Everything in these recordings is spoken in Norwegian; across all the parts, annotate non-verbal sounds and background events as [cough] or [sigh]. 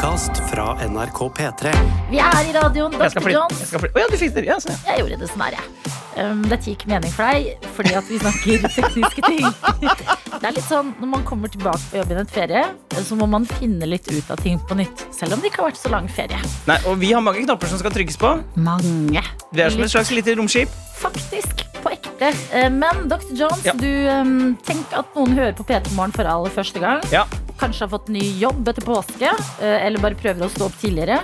podkast fra NRK P3. Vi er i radioen, Dr. Jones. Jeg skal ja, du fikk det. Ja, sånn, ja. Jeg gjorde det sånn her, jeg. Um, dette gikk mening for deg, fordi at vi snakker [laughs] tekniske ting. Det er litt sånn, Når man kommer tilbake på jobb i en ferie, så må man finne litt ut av ting på nytt. Selv om det ikke har vært så lang ferie. Nei, og vi har mange knapper som skal trykkes på. Mange. Vi er som et slags lite romskip. Faktisk. På ekte. Eh, Men Dr. Jones, Ja. du um, tenk at noen hører på P3 Morgen for aller første gang. Ja. Kanskje har fått ny jobb etter påske, eh, eller bare prøver å stå opp tidligere.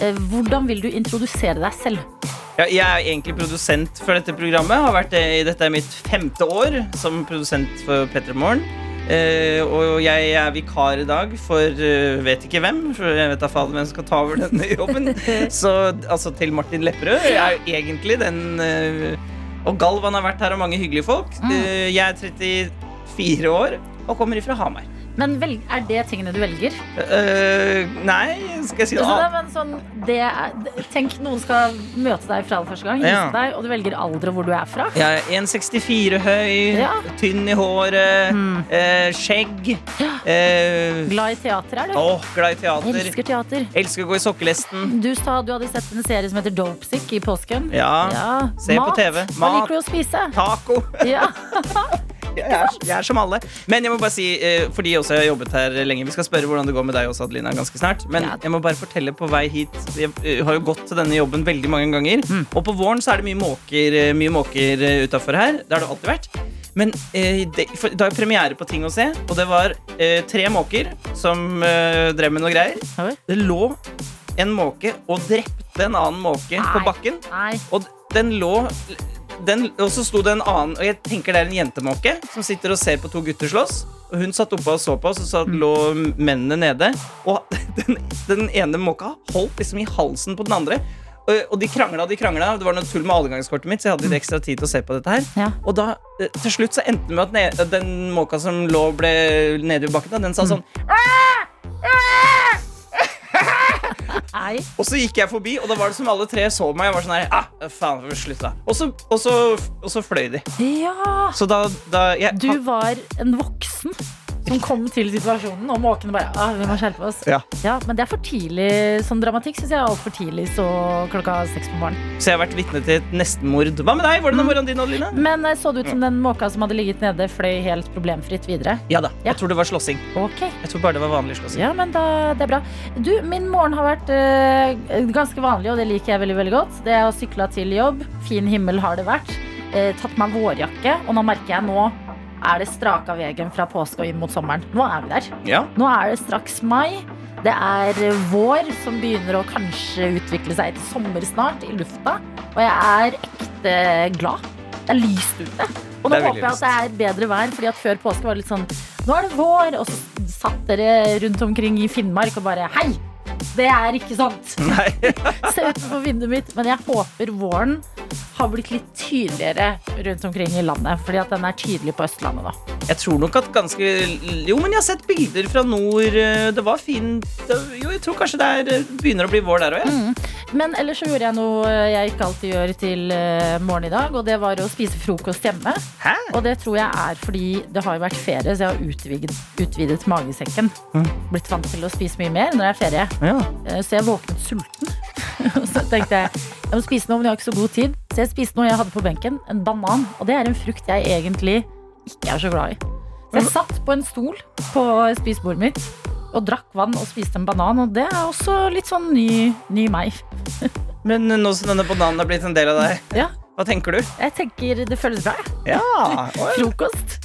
Eh, Hvordan vil du introdusere deg selv? Ja, jeg er egentlig produsent for dette programmet. Har vært det dette er mitt femte år som produsent for P3 Morgen. Eh, og jeg er vikar i dag for uh, vet ikke hvem, for jeg vet da fader hvem som skal ta over denne jobben. [laughs] Så altså til Martin Lepperød. Jeg er jo egentlig den uh, Og Galvan har vært her, og mange hyggelige folk. Eh, jeg er 34 år og kommer ifra Hamar. Men velg, er det tingene du velger? Uh, nei, skal jeg si det? Altså, det, men sånn, det er, tenk noen skal møte deg fra første gang, Ja. deg, og du velger alder og hvor du er fra. Er 1,64 høy, Ja. tynn i håret, Mm. eh, skjegg. Eh, Glad i teater, er du? Oh, glad i teater. Elsker teater. Elsker å gå i sokkelesten. Du sa du hadde sett en serie som heter Dopesick i påsken. Ja. Se på TV. Hva Mat. liker du å spise? Taco. Ja. [laughs] [laughs] Jeg er, jeg er som alle. Men jeg må bare si, eh, fordi også jeg har jobbet her lenge Vi skal spørre hvordan det går med deg også, Adelina, ganske snart. Men jeg må bare fortelle på vei hit Jeg eh, har jo gått til denne jobben veldig mange ganger. Mm. Og på våren så er det mye måker, eh, mye måker utafor her. Det har det alltid vært. Men eh, det, for, det er premiere på ting å se, og det var eh, tre måker som eh, drev med noe greier. Det lå en måke og drepte en annen måke på bakken. Nei. Og den lå Og så sto det en annen Og jeg tenker det er en jentemåke som sitter og ser på to gutter slåss. Og hun satt oppe og så på, oss, og så lå mennene nede. Og [laughs] den, den ene måka holdt liksom i halsen på den andre. Og, de krangla de krangla. Det var noe tull med adgangskortet mitt, så jeg hadde litt ekstra tid til å se på dette her. Ja. Og da, eh, til slutt så endte det med at den måka som lå ble nede i bakken, den sa sånn Nei. Og så gikk jeg forbi, og da var det som alle tre så meg. Jeg var sånn her, ah, faen, slutt da Og så, og så, og så fløy de. Ja. Så da, da jeg, Du var en voksen som kom til situasjonen, og måkene bare ah, Vi må skjerpe oss. Ja. Men det er for tidlig. Sånn dramatikk syns jeg altfor tidlig så klokka seks på morgenen. Så jeg har vært vitne til et nestenmord. Hva med deg? Hvordan er morgenen din, Adeline? Men eh, så det ut som den måka som hadde ligget nede, fløy helt problemfritt videre? Ja da. Ja. Jeg tror det var slåssing. Okay. Jeg tror bare det var vanlig slåssing. Ja, men da, det er bra. Du, min morgen har vært øh, ganske vanlig, og det liker jeg veldig veldig godt. Det er å sykle til jobb. Fin himmel har det vært. Eh, tatt meg vårjakke, og nå merker jeg nå er det straka veien fra påske og inn mot sommeren. Nå er vi der. Ja. Nå er det straks mai. Det er vår som begynner å kanskje utvikle seg til sommer snart i lufta. Og jeg er ekte glad. Det er lyst ute. Og nå er håper jeg at det er bedre vær, fordi at før påske var det litt sånn Nå er det vår, og så satt dere rundt omkring i Finnmark og bare Hei! Det er ikke sant. [laughs] Nei. Se utenfor vinduet mitt. Men jeg håper våren har blitt litt tydeligere rundt omkring i landet. Fordi at den er tydelig på Østlandet nå. Jeg tror nok at ganske Jo, men jeg har sett bilder fra nord. Det var fint. Jo, jeg tror kanskje det er, begynner å bli vår der òg, ja. Men ellers så gjorde jeg noe jeg ikke alltid gjør til eh, morgen i dag, og det var å spise frokost hjemme. Hæ? Og det tror jeg er fordi det har jo vært ferie, så jeg har utvidet, utvidet magesekken. Mm. Blitt vant til å spise mye mer når det er ferie. Ja. Eh, Så jeg våknet sulten. [laughs] Og så tenkte jeg jeg må spise noe, men jeg har ikke så god tid. Så jeg spiste noe jeg hadde på benken. En banan. Og det er en frukt jeg egentlig ikke er så glad i. Så jeg satt på en stol på spisebordet mitt og drakk vann og spiste en banan. Og det er også litt sånn ny, ny meg. [laughs] Men nå som denne bananen er blitt en del av deg, Ja, hva tenker du? jeg tenker det føles bra. Ja. [laughs] Frokost.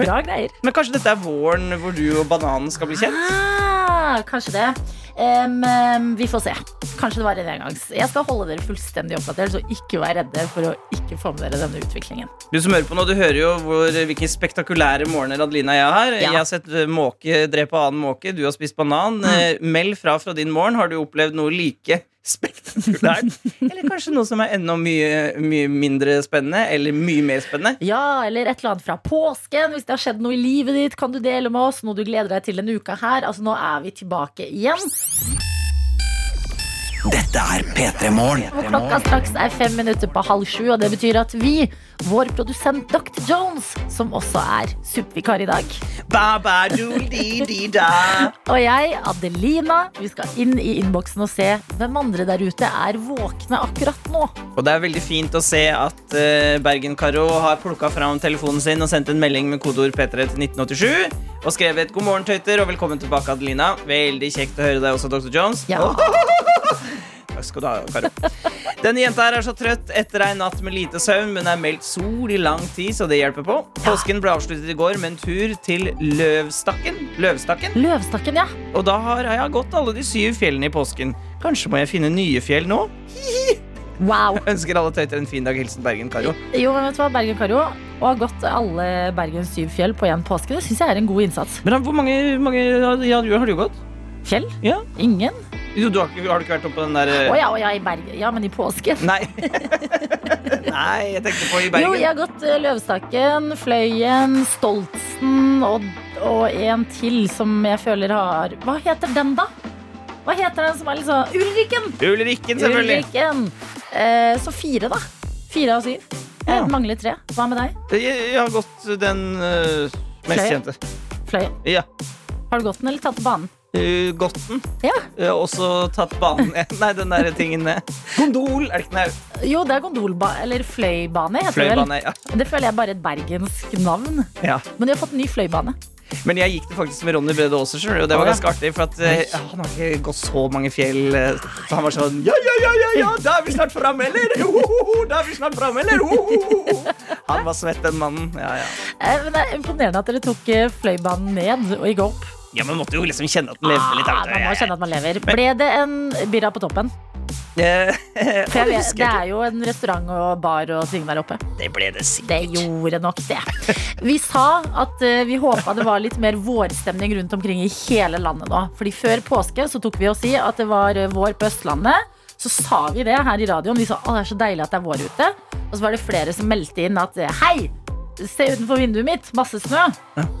Bra greier. Men kanskje dette er våren hvor du og bananen skal bli kjent? Ah, kanskje det. Em, vi får se. Kanskje det var en engangs. Jeg skal holde dere fullstendig oppdatert, så ikke vær redde for å ikke få med dere denne utviklingen. Du som hører på nå, du hører jo hvor, hvilke spektakulære morgener Adelina og jeg har. Ja. Jeg har sett eh, måke drepe annen måke, du har spist banan. Mm. Meld fra fra din morgen. Har du opplevd noe like spektakulært? eller kanskje noe som er enda mye, mye mindre spennende? Eller mye mer spennende? Ja, eller et eller annet fra påsken. Hvis det har skjedd noe i livet ditt, kan du dele med oss. Noe du gleder deg til denne uka her. Altså, nå er vi tilbake igjen. Dette er P3 Morgen. Klokka straks er fem minutter på halv sju, og det betyr at vi, vår produsent Dr. Jones, som også er suppevikar i dag, Ba-ba-dool-di-di-da. [laughs] og jeg, Adelina, vi skal inn i innboksen og se hvem andre der ute er våkne akkurat nå. Og det er veldig fint å se at uh, Bergen-Karo har plukka fram telefonen sin og sendt en melding med kodeord P3 til 1987 og skrevet 'God morgen, tøyter', og velkommen tilbake, Adelina. Veldig kjekt å høre deg også, Dr. Jones. Ja. Takk skal du ha, Karo. Denne jenta her er så trøtt etter ei natt med lite søvn, men er meldt sol i lang tid, så det hjelper på. Påsken ble avsluttet i går med en tur til Løvstakken. Løvstakken. Løvstakken, ja. Og da har jeg gått alle de syv fjellene i påsken. Kanskje må jeg finne nye fjell nå? Wow. [laughs] Ønsker alle tøyter en fin dag. Hilsen Bergen, Karo. Jo, men vet du hva, Bergen-Karo, å ha gått alle Bergens syv fjell på én påske, det syns jeg er en god innsats. Men hvor mange, mange ja, har du gått? Fjell? Ja. Ingen? Jo, du har, har du ikke vært oppe på den der Å ja, oh, ja, i Bergen. Ja, men i påsken. [laughs] Nei. [laughs] Nei, jeg tenkte på i Bergen. Jo, jeg har gått eh, Løvstakken, Fløyen, Stoltsen og, og en til som jeg føler har Hva heter den, da? Hva heter den som er litt sånn Ulrikken! Ulrikken, selvfølgelig. Ulrikken. Eh, så fire, da. Fire av syv. Jeg Ja. mangler tre. Hva med deg? Jeg, jeg har gått den uh, mest Fløyen. kjente. Fløyen. Ja. Har du gått den, eller tatt banen? Uh, godten. Ja. Uh, og så tatt banen Nei, den der tingen ned. Gondol, er det ikke den? Jo, det er gondolba... Eller fløybane, heter det vel. Ja. Det føler jeg bare er et bergensk navn. ja. Men de har fått en ny fløybane. Men jeg gikk det faktisk med Ronny Brede Aase, skjønner du, og det var ganske artig. For at uh, han har ikke gått så mange fjell. eh, Så han var sånn Ja, ja, ja, ja, ja, da er vi snart framme, eller? Jo, ho, ho, Da er vi snart framme, eller? Ho, ho, ho. Han var svett, den mannen. Ja, ja. Eh, Men det er imponerende at dere tok fløybanen ned og gikk opp. Ja, men måtte jo liksom kjenne at man levde litt. Ah, man må kjenne at man lever. Ble det en birra på toppen? Eh, For jeg [laughs] vet, det er jo en restaurant og bar og ting der oppe. Det ble det sikkert. Det gjorde nok det. Vi sa at eh, vi håpa det var litt mer vårstemning rundt omkring i hele landet nå. Fordi før påske så tok vi oss i at det var eh, vår på Østlandet. Så sa vi det her i radioen. Vi sa å, det er så deilig at det er vår ute. Og så var det flere som meldte inn at hei, se utenfor vinduet mitt, masse snø.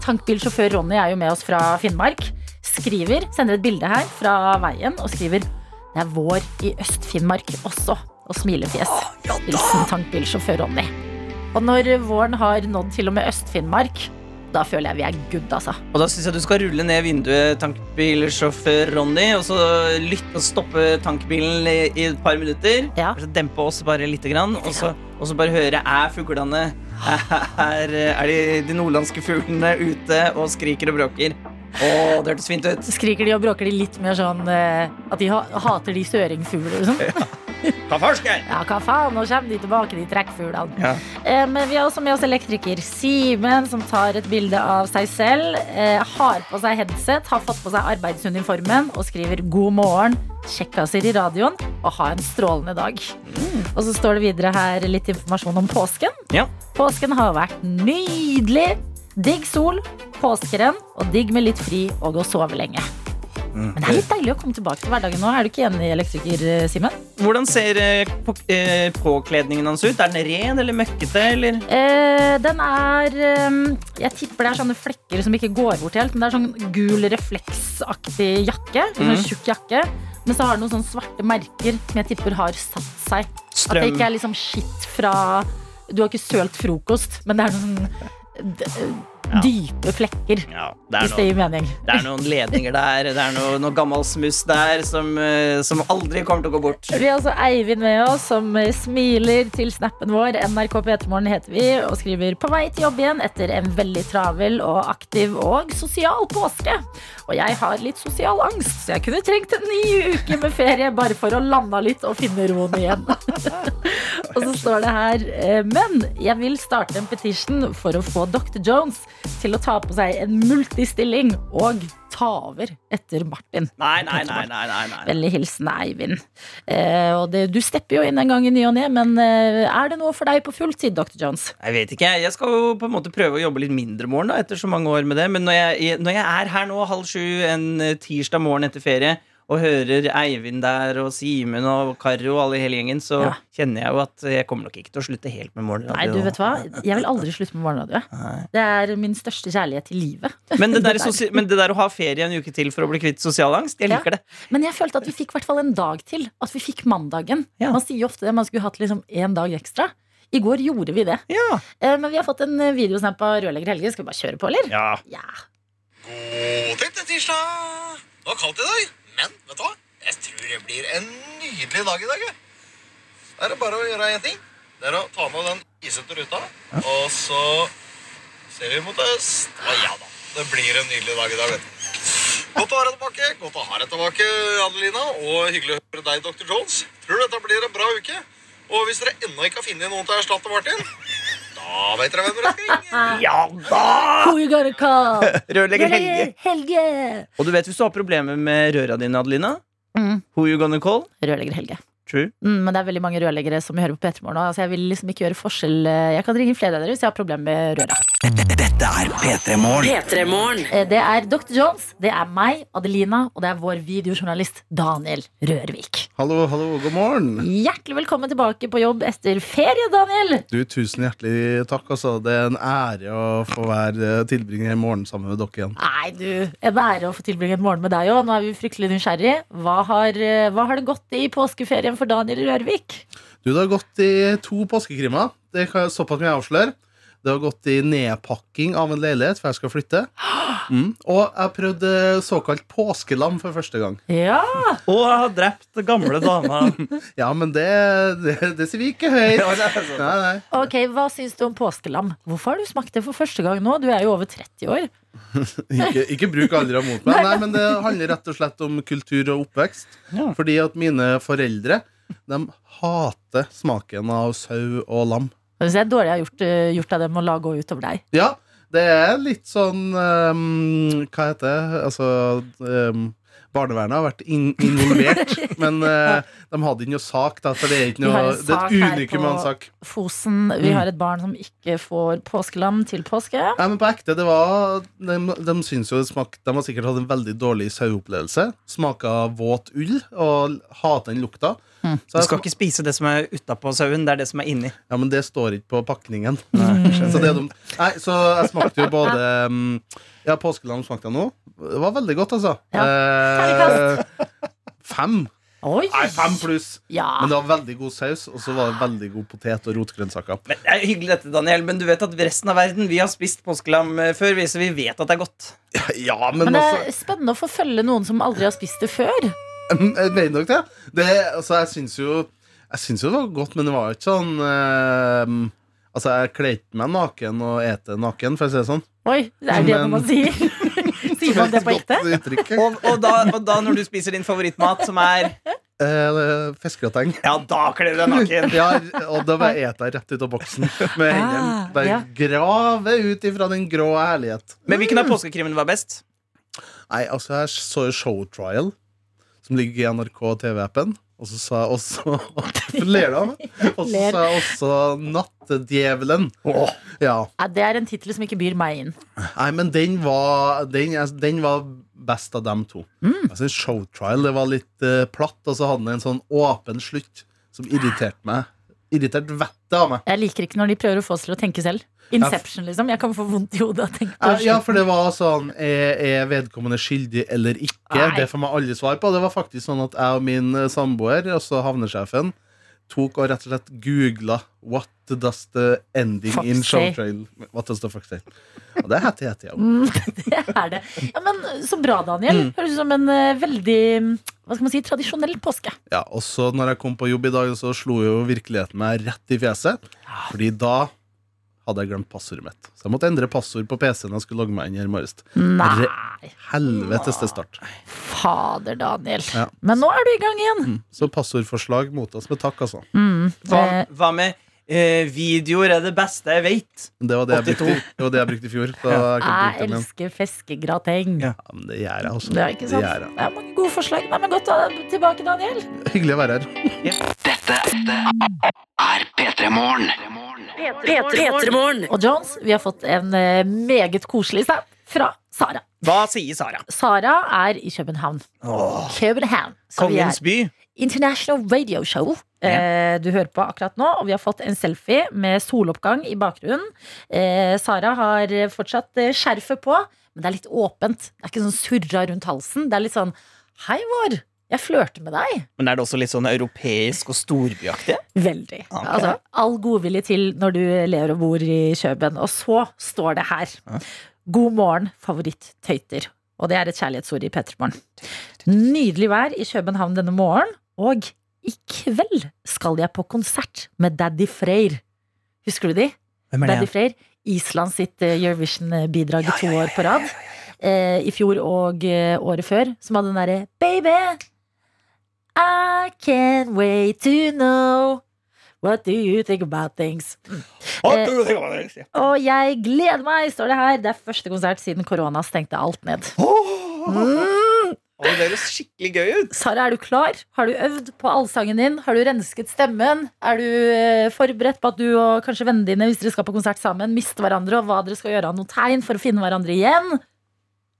Tankbilsjåfør Ronny er jo med oss fra Finnmark. Skriver, sender et bilde her fra veien og skriver det er vår i Øst-Finnmark også. Og smilefjes. Hilsen tankbilsjåfør Ronny. Og når våren har nådd til og med Øst-Finnmark, da føler jeg vi er good, altså. Og da syns jeg du skal rulle ned vinduet, tankbilsjåfør Ronny, og så lytte og stoppe tankbilen i, i et par minutter. Ja. Og så dempe oss bare lite grann, og så, og så bare høre er fuglene er, er de, de nordlandske fuglene ute og skriker og bråker. Å, det hørtes fint ut. Skriker de og bråker de litt mer sånn eh, at de ha hater de søringfugler liksom? sånn? Hva farsken? Ja, hva faen, nå kommer de tilbake, de trekkfuglene. Ja. Eh, men vi har også med oss elektriker Simen, som tar et bilde av seg selv. Eh, har på seg headset, har fått på seg arbeidsuniformen og skriver 'God morgen'. Kjekkaser i radioen og ha en strålende dag. Og så står det videre her litt informasjon om påsken. Ja. Påsken har vært nydelig. Digg sol, påskerenn og digg med litt fri og å sove lenge. Men det er litt deilig å komme tilbake til hverdagen nå. Er du ikke enig, elektriker eh, Simen? Hvordan ser eh, på, eh, påkledningen hans ut? Er den ren eller møkkete? Eller? Eh, den er eh, Jeg tipper det er sånne flekker som ikke går bort helt. Men det er sånn gul refleksaktig jakke. Sånn Mhm. tjukk jakke. Men så har den noen sånne svarte merker som jeg tipper har satt seg. Strøm. At det ikke er liksom skitt fra Du har ikke sølt frokost, men det er noen dype flekker. Ja, det Hvis det gir mening. Det er noen ledninger der, det er noe, noe gammel smuss der som, eh, som aldri kommer til å gå bort. Vi har også Eivind med oss, som smiler til snappen vår. NRK P3morgen heter vi, og skriver 'på vei til jobb igjen' etter en veldig travel og aktiv og sosial påske. Og jeg har litt sosial angst, så jeg kunne trengt en ny uke med ferie bare for å lande litt og finne roen igjen. [laughs] og så står det her eh, Men jeg vil starte en petition for å få Dr. Jones til å ta på seg en multistilling og ta over etter Martin. Nei, nei, nei, nei, nei, nei. Vennlig hilsen Eivind. Eh, og det, du stepper jo inn en gang i ny og ne, men eh, er det noe for deg på fulltid, Dr. Jones? Jeg vet ikke, jeg skal jo på en måte prøve å jobbe litt mindre morgen da, etter så mange år med det. Men når jeg, når jeg er her nå halv sju en eh, tirsdag morgen etter ferie og hører Eivind der og Simen og Karo og alle i hele gjengen, så Ja. kjenner jeg jo at jeg kommer nok ikke til å slutte helt med morgenradio. Nei, du vet hva? Jeg vil aldri slutte med morgenradio. Nei. Det er min største kjærlighet i livet. Men det, [laughs] der, Det der. men det der å ha ferie en uke til for å bli kvitt sosial angst, jeg Ja. liker det. Men jeg følte at vi fikk i hvert fall en dag til. At vi fikk mandagen. Ja. Man sier jo ofte det, man skulle hatt liksom en dag ekstra. I går gjorde vi det. Ja. Eh, Men vi har fått en videosnap av rørlegger Helge. Skal vi bare kjøre på, eller? ja. Ja. God tirsdag! Det var kaldt i dag, men vet du hva? Jeg tror det blir en nydelig dag i dag. jeg. Da er det bare å gjøre én ting. Det er å ta med den isete ruta, og så ser vi mot øst. Og ja da, det blir en nydelig dag i dag, vet du. Godt å ha deg tilbake, godt å ha deg tilbake, Adelina, og hyggelig å høre deg, Dr. Jones. Tror dette blir en bra uke. Og hvis dere ennå ikke har funnet noen til å erstatte Martin, da vet dere hvem dere skal ringe. ja da! Who you gonna call? Rørlegger Helge. Helge. Og du vet hvis du har problemer med røra dine, Adelina? Mm. Who you gonna call? Rørlegger Helge. True. Mm, men det er veldig mange rørleggere som vi hører på P3 Morgen. nå, Altså jeg vil liksom ikke gjøre forskjell. Jeg kan ringe flere av dere hvis jeg har problemer med røra. Dette er P3 Morgen. P3morgen. Eh, Det er Dr. Jones, det er meg, Adelina, og det er vår videojournalist Daniel Rørvik. Hallo, hallo, god morgen. Hjertelig velkommen tilbake på jobb etter ferie, Daniel. Du, Tusen hjertelig takk. Altså. Det er en ære å få være tilbringe en morgen sammen med dere igjen. Nei, du, en ære å få tilbringe en morgen med deg òg. Nå er vi fryktelig nysgjerrig. Hva har, eh, hva har det gått i påskeferien for Daniel Rørvik? Du, Det har gått i to påskekrimer. Det kan Såpass kan jeg avsløre. Det har gått i nedpakking av en leilighet, for jeg skal flytte. Mm. Og jeg prøvde såkalt påskelam for første gang. Ja, Og jeg har drept gamle damer. [laughs] Ja, men det, det, det sier vi ikke høyt. Nei, nei. ok, Hva syns du om påskelam? Hvorfor har du smakt det for første gang nå? Du er jo over 30 år. [laughs] Ikke, ikke bruk aldri mot meg. Nei, men det handler rett og slett om kultur og oppvekst. Ja. Fordi at mine foreldre De hater smaken av sau og lam. Jeg synes det er dårlig jeg har gjort, eh, gjort av dem å la gå utover deg. Ja, det er litt sånn um, Hva heter det? Altså ehm, Barnevernet har vært in involvert, [laughs] men eh, de hadde ikke noe sak, da, for det er ikke noe Det er et unikum av en sak. Fosen, vi har et barn som ikke får påskelam til påske. Nei, men på ekte, det var De, de syns jo det smak, De har sikkert hatt en veldig dårlig saueopplevelse. Smaka våt ull og hater den lukta. Mm. Så Du skal ikke spise det som er utapå sauen, det er det som er inni. ja, men det står ikke på pakningen. Så, det er dumt. Nei, så jeg smakte jo [laughs] både mm, Ja, påskelam smakte jeg nå. Det var veldig godt, altså. Eh, fem. Oi! Nei, fem pluss. Ja. Men det var veldig god saus, og så var det veldig god potet og rotgrønnsaker. Men det er hyggelig dette, Daniel, men du vet at resten av verden Vi har spist påskelam eh, før, så vi vet at det er godt. [laughs] Ja, men, Men det er er spennende å få følge noen som aldri har spist det før. Jeg mener nok det. det altså, jeg syns jo Jeg syns jo det var godt, men det var jo ikke sånn eh, Altså, jeg kledde meg naken og eter naken, for å si det sånn. Oi, det er det Men- man sier. Sier man det på ekte? Og, og, da, og da når du spiser din favorittmat, som er Eh, Fiskegrateng. Ja, da kler du deg naken. Ja, og da bare jeg jeg rett ut av boksen med hendene. Ah, Bare ja. grave ut ifra den grå herlighet. Men hvilken av påskekrimene var best? Nei, altså, jeg så jo Showtrial, som ligger i NRK TV-appen. Og så sa jeg også [laughs] Hvorfor ler du av meg? Og så sa jeg også Nattedjevelen. Ja. Nei, det er en tittel som ikke byr meg inn. Nei, men den var, den, den var best av dem to. Mm. Jeg synes Showtrial det var litt uh, platt, og så hadde den en sånn åpen slutt som irriterte meg. Irriterte vettet av meg. Jeg liker ikke når de prøver å få oss til å tenke selv. Inception, liksom. Jeg kan få vondt i hodet av å tenke på det. Ja, for det var sånn Er, er vedkommende skyldig eller ikke? Nei. Det får man aldri svar på. Det var faktisk sånn at jeg og min eh, samboer, også havnesjefen, tok og rett og slett googla What does the ending Fox in? Showtrail What does the fuck say? Og det er hette hette, ja. Mm, [laughs] det er det. Ja, men Så bra, Daniel. Mm. Høres ut som en uh, veldig hva skal man si, tradisjonell påske. ja. Og så når jeg kom på jobb i dag, så slo jo virkeligheten meg rett i fjeset. Fordi da hadde jeg glemt passordet mitt. Så jeg måtte endre passord på PC-en jeg skulle logge meg inn her i morges. Nei, Helvetes til start. fader, Daniel. Ja. Men nå er du i gang igjen. Mm. Så passordforslag mottas med takk, altså. Mm. Hva, Eh, hva med eh, videoer er det beste jeg vet? Det var det, jeg brukte, det var det jeg brukte i fjor. Så jeg bruke jeg elsker fiskegrateng. Ja. Ja, men det gjør jeg, altså. Det er ikke sant? Det er mange gode forslag. Nei, men Godt å ha deg tilbake, Daniel. Hyggelig å være her. Dette er P3 Morgen. Og Jones, vi har fått en eh, meget koselig snap fra Sara. Hva sier Sara? Sara er i København. Åh, København. Er kongens by. International Radio Show. Eh, du hører på akkurat nå, og vi har fått en selfie med soloppgang i bakgrunnen. Eh, Sara har fortsatt eh, skjerfet på, men det er litt åpent. Det er ikke sånn surra rundt halsen. Det er litt sånn Hei, vår. Jeg flørter med deg. Men er det også litt sånn europeisk og storbyaktig? Veldig. Okay. Altså, all godvilje til når du lever og bor i Kjøben. Og så står det her. God morgen, favoritt-tøyter. Og det er et kjærlighetsord i P3morgen. Nydelig vær i København denne morgenen. Og i kveld skal jeg på konsert med Daddy Freyr. Husker du de? Hvem er Daddy? Freyr. Island sitt eh, Eurovision-bidrag i to år på rad. Eh, I fjor og eh, året før. Som hadde den derre Baby, I can't wait to know. What do you think about things? Å, Eh, du tenker på det. Og jeg gleder meg, står det her. Det er første konsert siden korona stengte alt ned. Mm. Å, det høres skikkelig gøy ut. Sara, er du klar? Har du øvd på allsangen din? Har du rensket stemmen? Er du eh, forberedt på at du og kanskje vennene dine hvis dere skal på konsert sammen, mister hverandre, og hva dere skal gjøre av noen tegn for å finne hverandre igjen?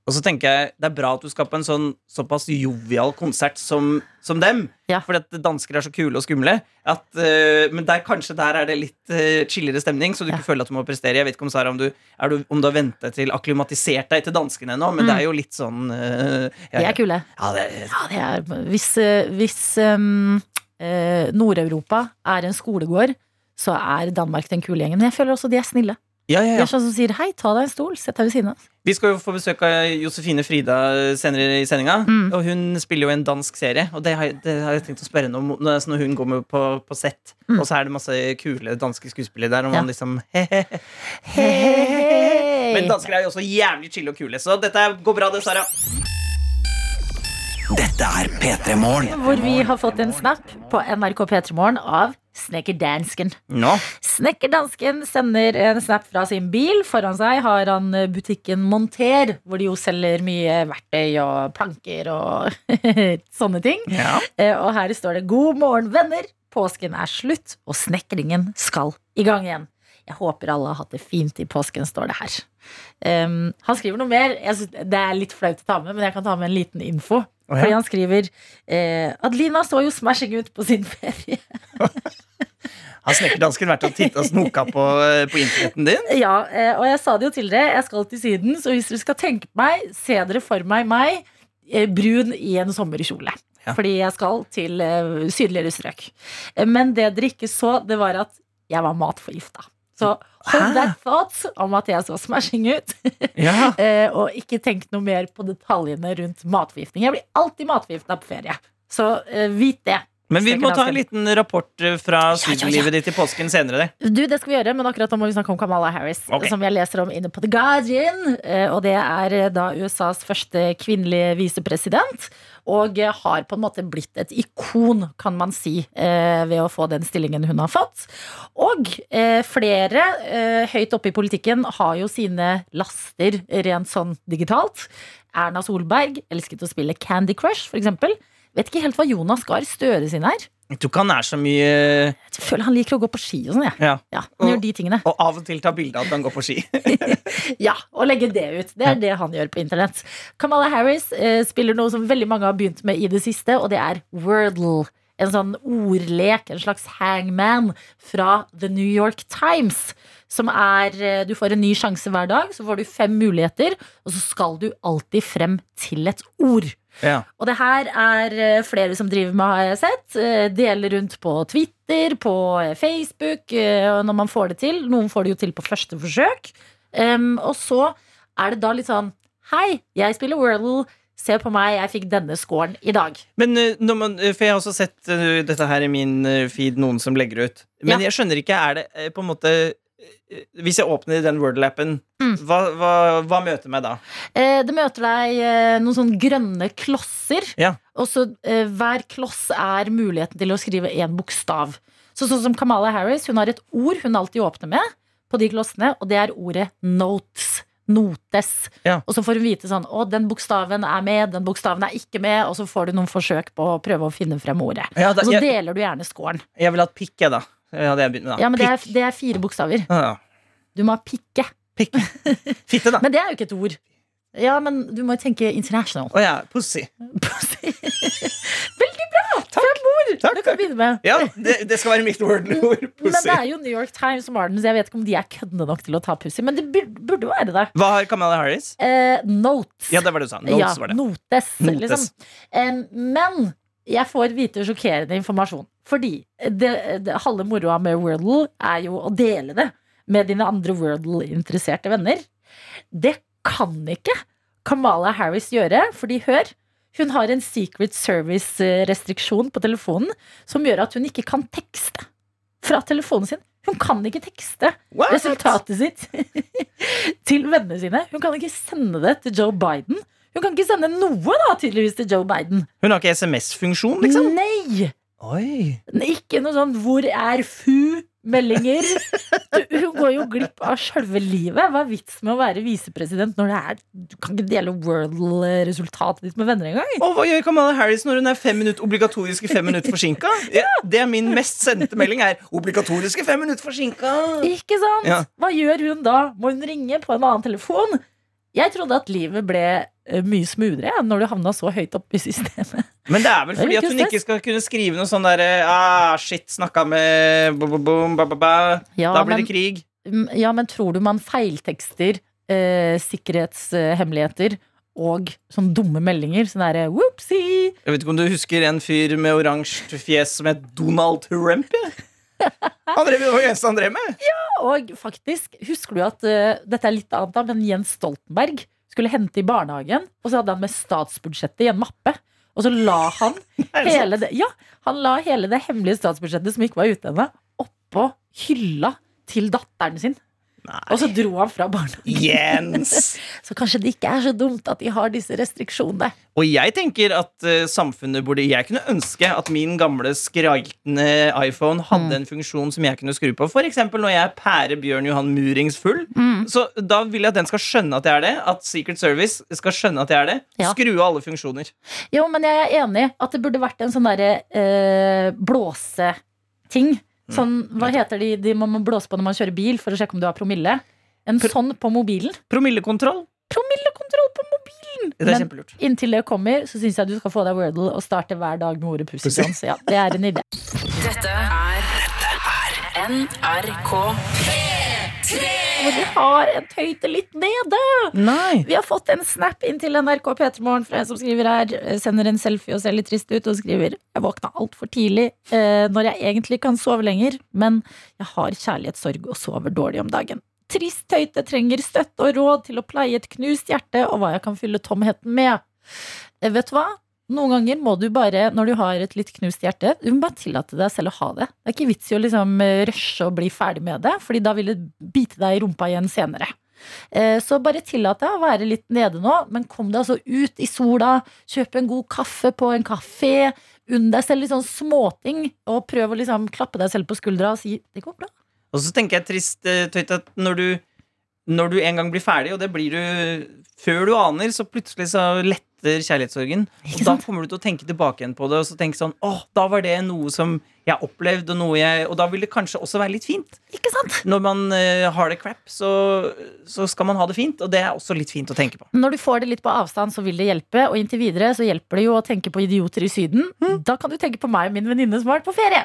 Og så tenker jeg Det er bra at du skal på en sånn såpass jovial konsert som, som dem. Ja. Fordi at dansker er så kule og skumle. At, uh, men der, kanskje der er det litt uh, chillere stemning, så du Ja. ikke føler at du må prestere. Jeg vet ikke om Sara, om du, du, om du har ventet til akklimatisert deg til danskene ennå, men Mm. det er jo litt sånn uh, ja, De er kule. ja, det, Ja, det er Hvis, eh, hvis um, eh, Nord-Europa er en skolegård, så er Danmark den kule gjengen. Men jeg føler også de er snille. Ja, ja, ja. Det er sånn som sier 'hei, ta deg en stol, sett deg ved siden av'. Vi skal jo få besøk av Josefine Frida senere i sendinga. Mm. Og hun spiller jo en dansk serie, og det har, jeg- det har jeg tenkt å spørre henne om når når hun går med på, på sett. Mm. Og så er det masse kule danske skuespillere der, og man liksom Hei. Men dansker er jo også jævlig chille og kule, så dette går bra, det, Sara. Dette er P3 Morgen. Hvor vi har fått en snap på NRK P3morgen av Snekkerdansken. No. Snekkerdansken sender en snap fra sin bil. Foran seg har han butikken Monter, hvor de jo selger mye verktøy og planker og [laughs] sånne ting. Ja. Eh, Og her står det 'God morgen, venner'. Påsken er slutt, og snekringen skal i gang igjen. Jeg håper alle har hatt det fint i påsken, står det her. Um, han skriver noe mer. Det er litt flaut å ta med, men jeg kan ta med en liten info. Å, ja. Fordi han skriver eh, Adelina så jo smashing ut på sin ferie. [laughs] Har snekkerdansken vært og titta og snoka på, eh, på internetten din? Ja, eh, og jeg sa det jo til dere, jeg skal til Syden, så hvis dere skal tenke meg, se dere for meg meg eh, brun i en sommerkjole. Ja. Fordi jeg skal til eh, sydligere strøk. Eh, Men det dere ikke så, det var at jeg var matforgifta. Så hold that thought om at jeg så smashing ut. [laughs] Ja. [laughs] eh, og ikke tenk noe mer på detaljene rundt matforgiftning. Jeg blir alltid matforgifta på ferie. Så eh, vit det. Men vi må ta en liten rapport eh, fra sydenlivet ditt i påsken senere. Det. Du, det skal vi gjøre, men akkurat nå må vi snakke om Kamala Harris. Okay. Som jeg leser om inne på The Guardian. eh, Og det er eh, da USAs første kvinnelige visepresident. Og har på en måte blitt et ikon, kan man si, ved å få den stillingen hun har fått. Og flere høyt oppe i politikken har jo sine laster rent sånn digitalt. Erna Solberg elsket å spille Candy Crush, for eksempel. Vet ikke helt hva Jonas Gahr Støre sin er. Jeg tror ikke han er så mye Jeg føler han liker å gå på ski og sånn, Ja. Ja. Ja, han Og- gjør de tingene. Og av og til ta bilde av at han går på ski. [laughs] Ja, og legge det ut. Det er det han gjør på internett. Kamala Harris eh, spiller noe som veldig mange har begynt med i det siste, og det er Wordle. En sånn ordlek, en slags hangman fra The New York Times. Som er eh, Du får en ny sjanse hver dag, så får du fem muligheter, og så skal du alltid frem til et ord. Ja. Og det her er eh, flere som driver med, har jeg sett. Eh, Deler rundt på Twitter, på Facebook, når man får det til. Noen får det jo til på første forsøk. Og så er det da litt sånn Hei, jeg spiller Wordle. Se på meg, jeg fikk denne scoren i dag. Men når man, For jeg har også sett dette her i min feed, noen som legger ut. Men Ja. jeg skjønner ikke, er det på en måte Hvis jeg åpner den Wordle-appen, Mm. hva, hva, hva møter meg da? Eh, det møter deg eh, noen sånn grønne klosser. Ja. Og så eh, hver kloss er muligheten til å skrive én bokstav. Så sånn som Kamala Harris, hun har et ord hun alltid åpner med på de klossene, og det er ordet notes. Notes. Ja. Og så får hun vite sånn Å, den bokstaven er med, den bokstaven er ikke med. Og så får du noen forsøk på å prøve å finne frem ordet. Ja, da, Og så jeg, deler du gjerne scoren. jeg vil ha et pikk, jeg, da. Det hadde jeg begynt Ja, men det er, det er fire bokstaver. Ja, ja. Du må ha pikke. pikke. [laughs] Fitte, da. Men det er jo ikke et ord. Ja, men du må jo tenke international. Å ja, pussy. [laughs] Veldig bra! Fem ord! Takk, du kan takk. begynne med. Ja, det, det skal være mitt [laughs] ord. Pussy. Men det er jo New York Times som har den, så jeg vet ikke om de er køddende nok til å ta pussy. Men det burde jo være det. Hva har Kamala Harris? Eh, notes. Ja, det var det du sa. Notes ja, var det. Notes, Notes. liksom. Eh, men jeg får vite sjokkerende informasjon. Fordi det, det, halve moroa med Wordle er jo å dele det med dine andre Wordle-interesserte venner. Det kan ikke Kamala Harris gjøre, fordi hør hun har en Secret Service-restriksjon på telefonen som gjør at hun ikke kan tekste fra telefonen sin. Hun kan ikke tekste What? resultatet sitt [laughs] til vennene sine. Hun kan ikke sende det til Joe Biden. Hun kan ikke sende noe da, tydeligvis til Joe Biden. Hun har ikke SMS-funksjon, liksom? Nei! Oi. Ikke noe sånn 'hvor er fu'-meldinger. [laughs] Du, Hun går jo glipp av sjølve livet. Hva er vitsen med å være visepresident når det er Du kan ikke dele World-resultatet ditt med venner engang. Og hva gjør Kamala Harris når hun er fem minutter, obligatoriske fem minutter forsinka? [laughs] Ja, det er min mest sendte melding er 'obligatoriske fem minutter forsinka'. Ikke sant? Ja. Hva gjør hun da? Må hun ringe på en annen telefon? Jeg trodde at livet ble eh, mye smoothere ja, når du havna så høyt oppe i systemet. Men det er vel fordi er at hun ikke skal kunne skrive noe sånn derre ah, Shit, snakka med bo, bo, bo, ba, ba, ba. Ja, Da blir det krig. Mm, Ja, men tror du man feiltekster eh, sikkerhetshemmeligheter og sånne dumme meldinger? Sånn derre whoopsie! Jeg vet ikke om du husker en fyr med oransje fjes som het Donald Trump? Ja? Han drev, jo det eneste han drev med. Og faktisk, husker du at uh, dette er litt annet, men Jens Stoltenberg skulle hente i barnehagen, og så hadde han med statsbudsjettet i en mappe. Og så la han [laughs] hele det, ja, han la hele det hemmelige statsbudsjettet som ikke var ute ennå, oppå hylla til datteren sin. Og så dro han fra barnehagen. Jens! [laughs] Så kanskje det ikke er så dumt at de har disse restriksjonene. Og jeg tenker at uh, samfunnet burde Jeg kunne ønske at min gamle skraltende iPhone hadde Mm. en funksjon som jeg kunne skru på. Eksempel når jeg pærer Bjørn Johan Murings full. Mm. Så da vil jeg at den skal skjønne at jeg er det. At Secret Service skal skjønne at jeg er det. Ja. Skru av alle funksjoner. Jo, men jeg er enig at det burde vært en sånn derre uh, blåseting. Sånn, hva heter de, de man må blåse på når man kjører bil for å sjekke om du har promille? En Pr- sånn på mobilen. Promillekontroll. Promillekontroll på mobilen! Det er Men kjempelurt. inntil det kommer, så syns jeg du skal få deg Wordle og starte hver dag med ordet. Så ja, det er en idé. Dette er NRK Og vi har en tøyte litt nede. Nei. Vi har fått en snap inn til NRK P3morgen fra en som skriver her. eh, Sender en selfie og ser litt trist ut og skriver Jeg våkna altfor tidlig eh, når jeg egentlig kan sove lenger, men jeg har kjærlighetssorg og sover dårlig om dagen. Trist tøyte trenger støtte og råd til å pleie et knust hjerte og hva jeg kan fylle tomheten med. Eh, vet du hva? Noen ganger må du bare, når du har et litt knust hjerte, du må bare tillate deg selv å ha det. Det er ikke vits i å liksom eh, rushe og bli ferdig med det, Fordi da vil det bite deg i rumpa igjen senere. Eh, Så bare tillat deg å være litt nede nå, men kom deg altså ut i sola. Kjøp en god kaffe på en kafé. Unn deg selv litt sånn småting, og prøv å liksom klappe deg selv på skuldra og si 'det går bra'. Og så tenker jeg trist, eh, Tøyt, at når du, når du en gang blir ferdig, og det blir du før du aner, så plutselig så letter kjærlighetssorgen. Og da kommer du til å tenke tilbake igjen på det og så tenke sånn åh, da var det noe som jeg opplevde, og jeg Og da vil det kanskje også være litt fint. Ikke sant? Når man uh, har det crap, så, så skal man ha det fint, og det er også litt fint å tenke på. Når du får det litt på avstand, så vil det hjelpe. Og inntil videre så hjelper det jo å tenke på idioter i Syden. Da kan du tenke på meg og min venninne som har vært på ferie.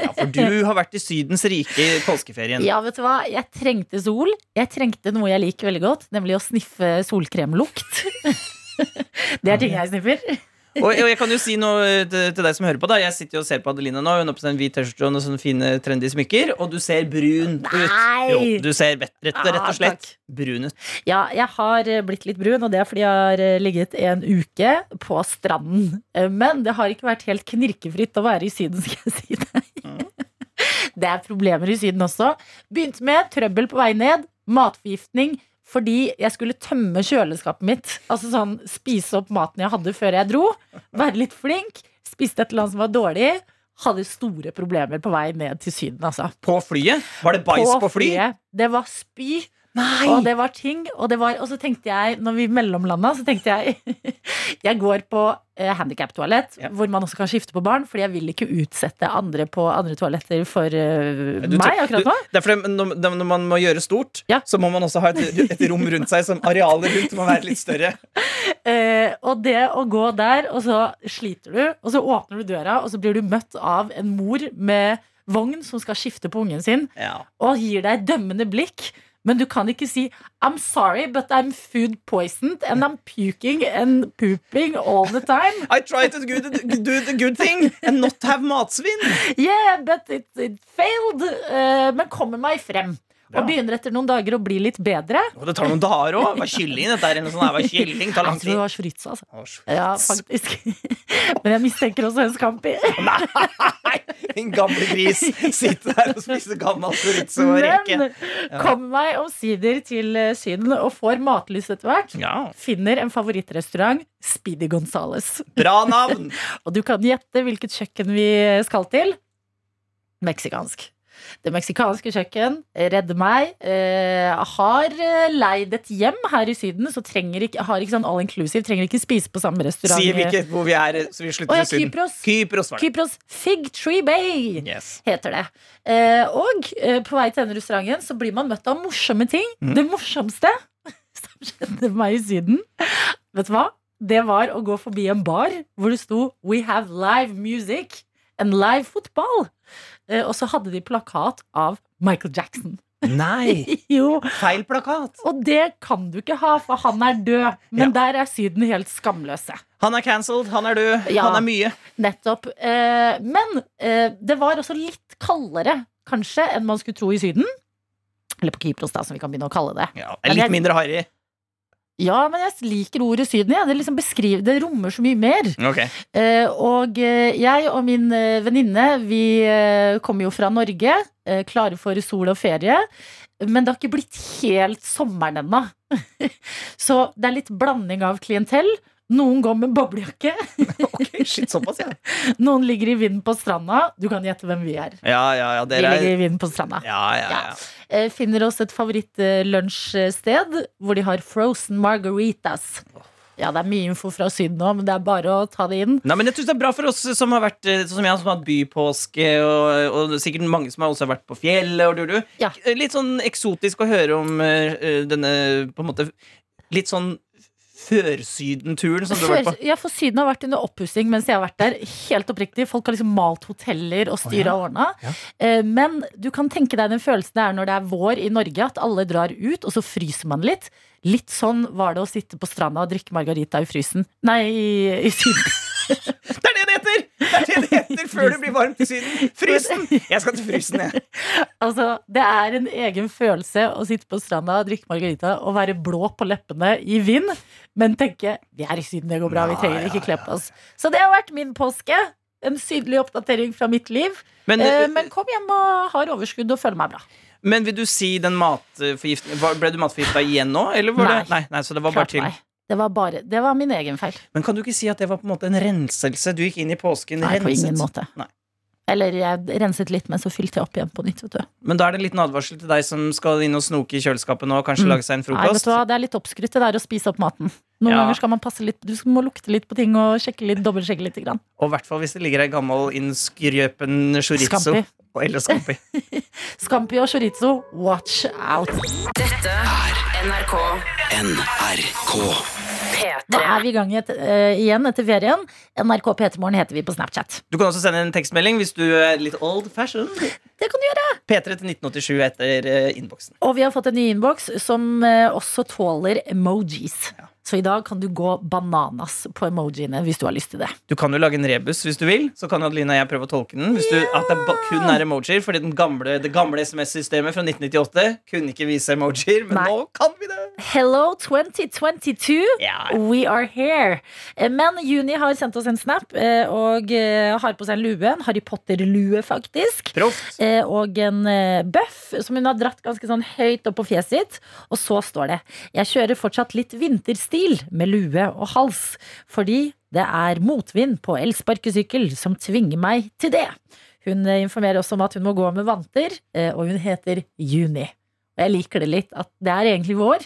Ja, For du [laughs] har vært i Sydens rike i påskeferien. Ja, vet du hva? Jeg trengte sol. Jeg trengte noe jeg liker veldig godt, nemlig å sniffe solkremlukt. [laughs] [laughs] det er ting jeg sniffer. [laughs] Og, og jeg kan jo si noe til, til deg som hører på. da Jeg sitter jo og ser på Adelina nå. Hun har på seg en hvit T-skjorte og noen sånne fine trendy smykker. Og du ser brun ut. Nei! Jo, du ser rett, rett, rett Ah, og slett ah, brun ut. Ja, jeg har eh, blitt litt brun, og det er fordi jeg har eh, ligget en uke på stranden. Eh, Men det har ikke vært helt knirkefritt å være i Syden, [laughs] skal jeg si deg. Det er problemer i Syden også. Begynte med trøbbel på vei ned, matforgiftning. Fordi jeg skulle tømme kjøleskapet mitt. Altså sånn Spise opp maten jeg hadde før jeg dro. Være litt flink. Spiste et eller annet som var dårlig. Hadde store problemer på vei ned til Syden, altså. På flyet? Var det bæsj på, fly? flyet. Det var spy Nei! Og det var ting, og, det var, og så tenkte jeg, når vi mellomlanda, så tenkte jeg [laughs] Jeg går på eh, handikaptoalett, Ja. hvor man også kan skifte på barn, fordi jeg vil ikke utsette andre på andre toaletter for uh, Du meg akkurat nå. Du, det er fordi når, når man må gjøre stort, Ja. så må man også ha et, et rom rundt seg som arealet rundt må være litt større. [laughs] Eh, og det å gå der, og så sliter du, og så åpner du døra, og så blir du møtt av en mor med vogn som skal skifte på ungen sin, Ja. og gir deg et dømmende blikk. Men du kan ikke si 'I'm sorry, but I'm food poisoned and I'm puking and pooping all the time'. [laughs] I try to do the, do the good thing and not have matsvinn. Yeah, but it, it failed. Uh, men kommer meg frem. Bra. Og begynner etter noen dager å bli litt bedre. Og det tar noen dager òg. Hva er kylling? Dette er en sånn her, hva er kylling? tar lang Jeg tror det tid. var Schwitz, altså. Å. Ja, faktisk. [laughs] Men jeg mistenker også en scampi. Nei! En gamle gris sitter der og spiser gammel chorizo og reke. Men kom meg omsider til eh, Syden og får matlyst etter hvert. Ja, Finner en favorittrestaurant, Speedy Gonzales. Bra navn! [laughs] Og du kan gjette hvilket kjøkken vi skal til. Meksikansk. Det meksikanske kjøkken Redd meg. Eh, har eh, leid et hjem her i Syden, så trenger ikke, har ikke sånn all inclusive. Trenger ikke spise på samme restaurant. Sier vi ikke hvor vi er, så vi slutter ja, i Syden. Kypros. Kypros. Kypros Fig Tree Bay Yes. heter det. Eh, og eh, på vei til denne restauranten så blir man møtt av morsomme ting. Mm. Det morsomste [laughs] som skjedde meg i Syden, vet du hva? Det var å gå forbi en bar hvor det sto 'We have live music and live football'. Eh, og så hadde de plakat av Michael Jackson. Nei! [laughs] jo, Feil plakat. Og det kan du ikke ha, for han er død. Men der er Syden helt skamløse. Han er cancelled, han er død, Ja. han er mye. Nettopp. Eh, men eh, det var også litt kaldere, kanskje, enn man skulle tro i Syden. Eller på Kypros, da, som vi kan begynne å kalle det. Ja, litt mindre harry. Ja, men jeg liker ordet Syden. Ja. Det, liksom beskriver, det rommer så mye mer. Okay. Eh, og eh, jeg og min eh, venninne, vi eh, kommer jo fra Norge, klare for sol og ferie. Men det har ikke blitt helt sommeren ennå. [laughs] så det er litt blanding av klientell. Noen går med boblejakke. [laughs] okay, shit, såpass, ja. [laughs] Noen ligger i vinden på stranda. Du kan gjette hvem vi er. Ja, ja, ja, Vi ligger er i vinden på stranda. Ja, ja, ja. Eh, Finner oss et favorittlunsjsted hvor de har frozen margaritas. Ja, det er mye info fra Syden nå, men det er bare å ta det inn. Nei, men jeg synes Det er bra for oss som har vært eh, som jeg som har hatt bypåske, og, og sikkert mange som har også vært på fjellet. Og du, du. Ja. Litt sånn eksotisk å høre om eh, eh, denne på en måte litt sånn førsydenturen som du har vært på. Ja, for Syden har vært under oppussing mens jeg har vært der. Helt oppriktig. Folk har liksom malt hoteller og styra og ordna. Ja. Men du kan tenke deg den følelsen det er når det er vår i Norge, at alle drar ut, og så fryser man litt. Litt sånn var det å sitte på stranda og drikke margarita i frysen. Nei, i, i Syden. [laughs] Det er det det heter! Det er [laughs] det heter før det blir varmt i Syden. Frysen! Jeg skal til frysen, jeg. [laughs] Altså, det er en egen følelse å sitte på stranda og drikke margarita og være blå på leppene i vind, men tenke vi er i Syden, det går bra, vi trenger ikke kle på oss. Så det har vært min påske. En sydlig oppdatering fra mitt liv. Men, Eh, men kom hjem og har overskudd og føler meg bra. men vil du si den matforgiftningen Ble du matforgifta igjen nå? Eller var Nei. det, nei, nei, så det var bare til meg. Det var, bare, det var min egen feil. Men kan du ikke si at det var på en måte en renselse? Du gikk inn i påsken Nei, på ingen måte. Nei. Eller jeg renset litt, men så fylte jeg opp igjen på nytt. Vet du. Men da er det en liten advarsel til deg som skal inn og snoke i kjøleskapet nå og kanskje Mm. lage seg en Nei, vet frokost. du hva? Det er litt oppskrytt det der å spise opp maten. Noen Ja. ganger skal man passe litt Du må lukte litt på ting og sjekke litt, dobbeltsjekke litt. Grann. Og i hvert fall hvis det ligger ei gammel innskrøpen chorizo. Scampi. Og- Eller scampi. [laughs] Scampi og chorizo, watch out. Dette er NRK NRK. Nå P3. er vi i gang et, uh, igjen etter ferien. NRK P3morgen heter vi på Snapchat. Du kan også sende en tekstmelding hvis du er litt old fashion. Det kan du gjøre. P3 til 1987 etter uh, innboksen. Og vi har fått en ny innboks som uh, også tåler emojis. Ja. Så i dag kan du gå bananas på emojiene hvis du har lyst til det. Du kan jo lage en rebus hvis du vil. Så kan Adeline og jeg prøve å tolke den. Hvis du, at det kun er emojier Fordi gamle, det gamle SMS-systemet fra 1998 kunne ikke vise emojier, men Nei. nå kan vi det! Hello 2022. Ja. We are here. Eh, Men Juni har sendt oss en snap eh, og eh, har på seg en lue. En Harry Potter-lue, faktisk. Proft. Og en bøff som hun har dratt ganske sånn høyt opp på fjeset sitt. Og så står det Jeg kjører fortsatt litt vinterstil med lue og hals, fordi det er motvind på elsparkesykkel som tvinger meg til det. Hun eh, informerer også om at hun må gå med vanter, eh, og hun heter Juni. Jeg liker det litt, at det er egentlig vår,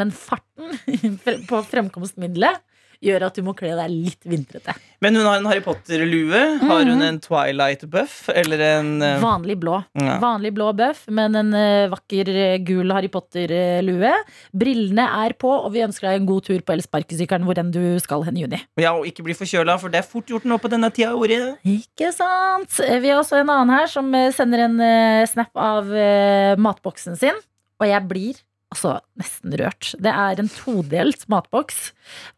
men farten [laughs] på fremkomstmiddelet gjør at du må kle deg litt vintrete. Men hun har en Harry Potter-lue. Har hun en Twilight-buff? Eller en uh... Vanlig blå. Ja. Vanlig blå bøff, men en uh, vakker eh, gul Harry Potter-lue. Brillene er på, og vi ønsker deg en god tur på elsparkesykkelen hvor enn du skal hen i juni. Ja, og ikke bli forkjøla, for det er fort gjort nå på denne tida av året. Ikke sant? Vi har også en annen her som sender en uh, snap av matboksen sin. Og jeg blir altså nesten rørt. Det er en todelt matboks,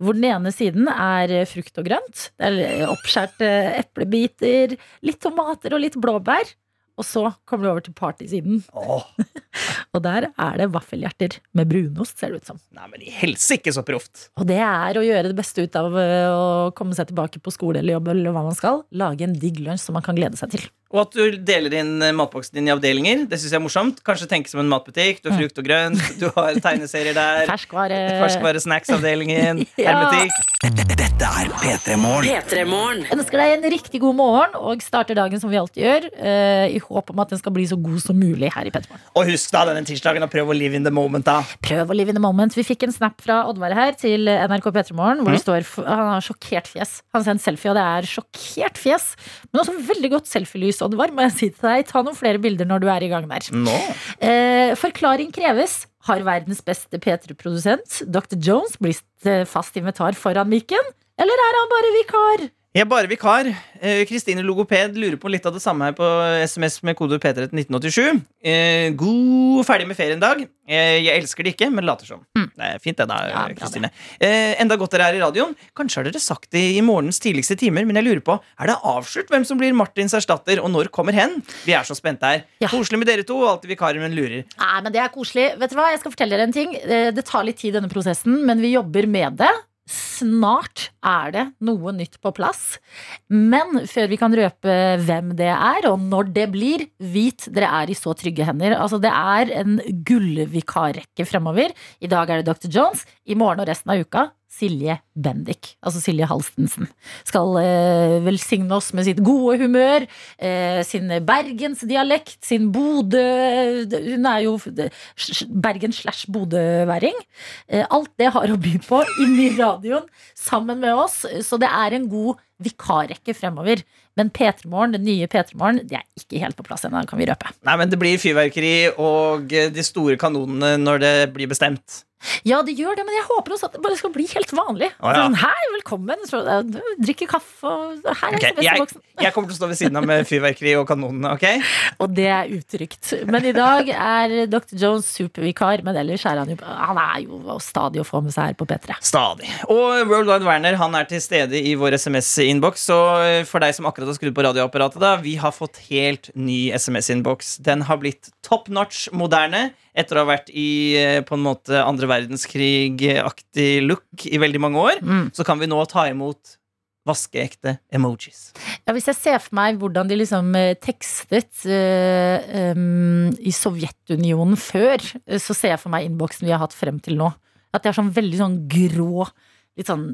hvor den ene siden er eh, frukt og grønt. Det er eh, oppskjærte eplebiter, litt tomater og litt blåbær. Og så kommer du over til partysiden, [laughs] og der er det vaffelhjerter med brunost, ser det ut som. nei, men i helsike så proft. Og det er å gjøre det beste ut av eh, å komme seg tilbake på skole eller jobb eller hva man skal. Lage en digg lunsj som man kan glede seg til. Og at du deler inn eh, matboksen din i avdelinger. Det synes jeg er morsomt. Kanskje tenke som en matbutikk. Du har frukt og grønt, du har tegneserier der. Ferskvare. Ferskvare-snacks-avdelingen. [laughs] Ja. Hermetikk. Dette er P3 Morgen. P3 Morgen. ønsker deg en riktig god morgen og starter dagen som vi alltid gjør, Uh, i håp om at den skal bli så god som mulig her i Pettermorgen. Og husk da denne tirsdagen å prøve å live in the moment. da Prøv å live in the moment. Vi fikk en snap fra Oddvar her til NRK P3morgen, hvor det står Han har sjokkert fjes. Han har sendt selfie, og det er sjokkert fjes. Men også veldig godt selfielys, Oddvar, må jeg si til deg. Ta noen flere bilder når du er i gang der. Nå Eh, forklaring kreves. Har verdens beste P3-produsent, Dr. Jones, blitt eh, fast invitar foran mikken? Eller er han bare vikar? Jeg er bare vikar. Eh, Kristine Logoped lurer på litt av det samme her på SMS med kode P3 til 1987. Eh, god ferdig med ferien dag. Eh, jeg elsker det ikke, men later som. Det er fint, det, da, Kristine. Ja. Eh, enda godt dere er i radioen. Kanskje har dere sagt det i morgenens tidligste timer, men jeg lurer på, er det avslørt hvem som blir Martins erstatter, og når kommer hen? Vi er så spente her. Ja. Koselig med dere to, alltid vikarer, men lurer. Nei, men det er koselig. Vet du hva, jeg skal fortelle dere en ting. Det tar litt tid, denne prosessen, men vi jobber med det. Snart er det noe nytt på plass. Men før vi kan røpe hvem det er, og når det blir, vit dere er i så trygge hender. Altså, det er en gullvikarrekke fremover. I dag er det Dr. Jones. I morgen og resten av uka Silje Bendik, altså Silje Halstensen, skal eh, velsigne oss med sitt gode humør, eh, sin bergensdialekt, sin Bodø Hun er jo Bergen slash Bodø-væring. Eh, alt det har å by på inn i radioen sammen med oss, så det er en god vikarrekke fremover. Men P3 Morgen, den nye P3 Morgen, det er ikke helt på plass ennå, kan vi røpe. Nei, men Det blir fyrverkeri og eh, de store kanonene når det blir bestemt. Ja, det gjør det, men jeg håper også at det bare skal bli helt vanlig. Å, ja. sånn, Hei, velkommen! Så, drikker drikke kaffe, og Hei, okay. Jeg, jeg kommer til å stå ved siden av med fyrverkeri og kanonene. ok? [laughs] Og det er utrygt. Men i dag er Dr. Jones supervikar, men ellers er han jo Han er jo stadig å få med seg her på P3. Stadig. Og World Wide Werner han er til stede i vår SMS-innboks. Så eh, for deg som akkurat har skrudd på radioapparatet, da, vi har fått helt ny SMS-innboks. Den har blitt top notch moderne etter å ha vært i eh, på en måte andre verdenskrig-aktig look i veldig mange år. Mm. Så kan vi nå ta imot vaskeekte emojis. Ja, hvis jeg ser for meg hvordan de liksom eh, tekstet uh, um, i Sovjetunionen før, så ser jeg for meg innboksen vi har hatt frem til nå. At det er sånn veldig sånn grå Litt sånn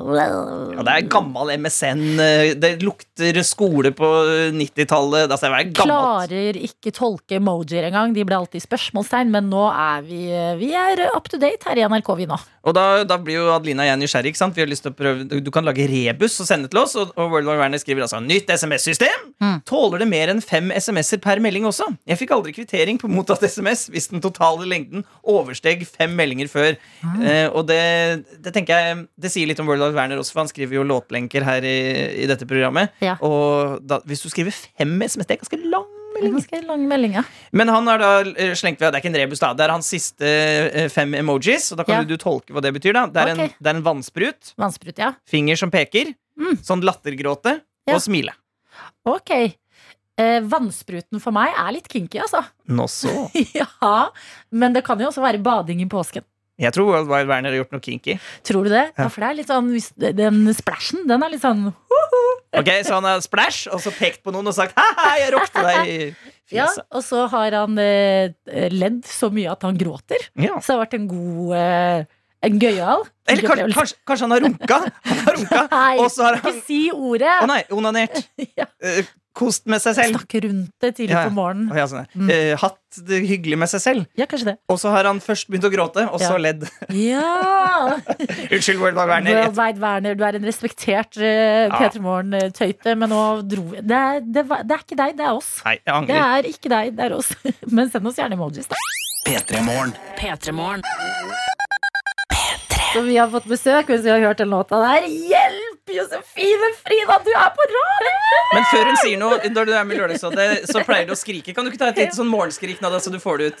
Ja, det er gammel MSN. eh, Det lukter skole på 90-tallet. Altså, er. Klarer ikke tolke emojier engang. De ble alltid spørsmålstegn, men nå er vi, vi er up to date her i NRK, vi nå. Og da, da blir jo Adelina og jeg nysgjerrig. ikke sant? Vi har lyst til å prøve Du du kan lage rebus og sende til oss. Og, og World War Werner skriver altså nytt SMS-system. Mm. Tåler det mer enn fem SMS-er per melding også? Jeg fikk aldri kvittering på mottatt SMS hvis den totale lengden oversteg fem meldinger før. Mm. Eh, og det, det tenker jeg Det sier litt om World of Werner også, for han skriver jo låtlenker her i, i dette programmet. Ja. Og da, hvis du skriver fem SMS, det er ganske lang melding. Ganske lang melding, ja. Men han har da eh, slengt ved Det er ikke en rebus, da. Det er hans siste eh, fem emojis. Og da kan Ja. du tolke hva det betyr. da Det er, okay. en, det er en vannsprut, Vannsprut, ja. finger som peker, Mm. sånn lattergråte og smile. Ok. Eh, vannspruten for meg er litt kinky, altså. Nå så. [laughs] ja, men det kan jo også være bading i påsken. Jeg tror World Wide Werner har gjort noe kinky. Tror du det? Ja. For det er litt sånn Den splæsjen, den er litt sånn Ok, Så han har splash, og så pekt på noen og sagt ha-ha, jeg ropte deg i [laughs] fjeset. Ja, og så har han eh, ledd så mye at han gråter. Ja. Så det har vært en god eh, En gøyal Eller kanskje, kanskje, kanskje han har runka? Han har runka [laughs] Nei, Og så har ikke si ordet! Å nei, onanert. [laughs] Ja. Eh, Kost med seg selv. Snakke rundt det tidlig Ja, ja. på morgenen. Ja, sånn. Mm. Eh, hatt det hyggelig med seg selv. Ja, kanskje det. Og så har han først begynt å gråte, og så Ja. ledd. Ja! [laughs] Unnskyld, World Wide Werner. Worldwide Werner, du er en respektert uh, P3 Morgen-tøyte, men nå dro vi det det, det er ikke deg, det er oss. Nei, jeg Det er ikke deg, det er oss. [laughs] Men send oss gjerne emojis. da. P3 Morgen. P3morgen. Så vi har fått besøk hvis vi har hørt den låta der. Hjelp, Josefine Frida, du er på radio! Men før hun sier noe, når du er med Lørdagsrådet, så pleier du å skrike. Kan du ikke ta et lite sånn morgenskrik, nå, da, så du får det ut?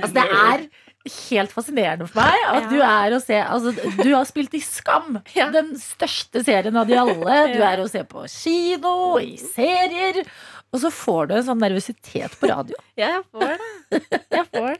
Altså, det er helt fascinerende for meg at Ja. du er å se altså, Du har spilt i Skam, Ja. den største serien av de alle. [laughs] Du er å se på kino, i serier. Og så får du en sånn nervøsitet på radio. Ja, jeg får det. Jeg får det.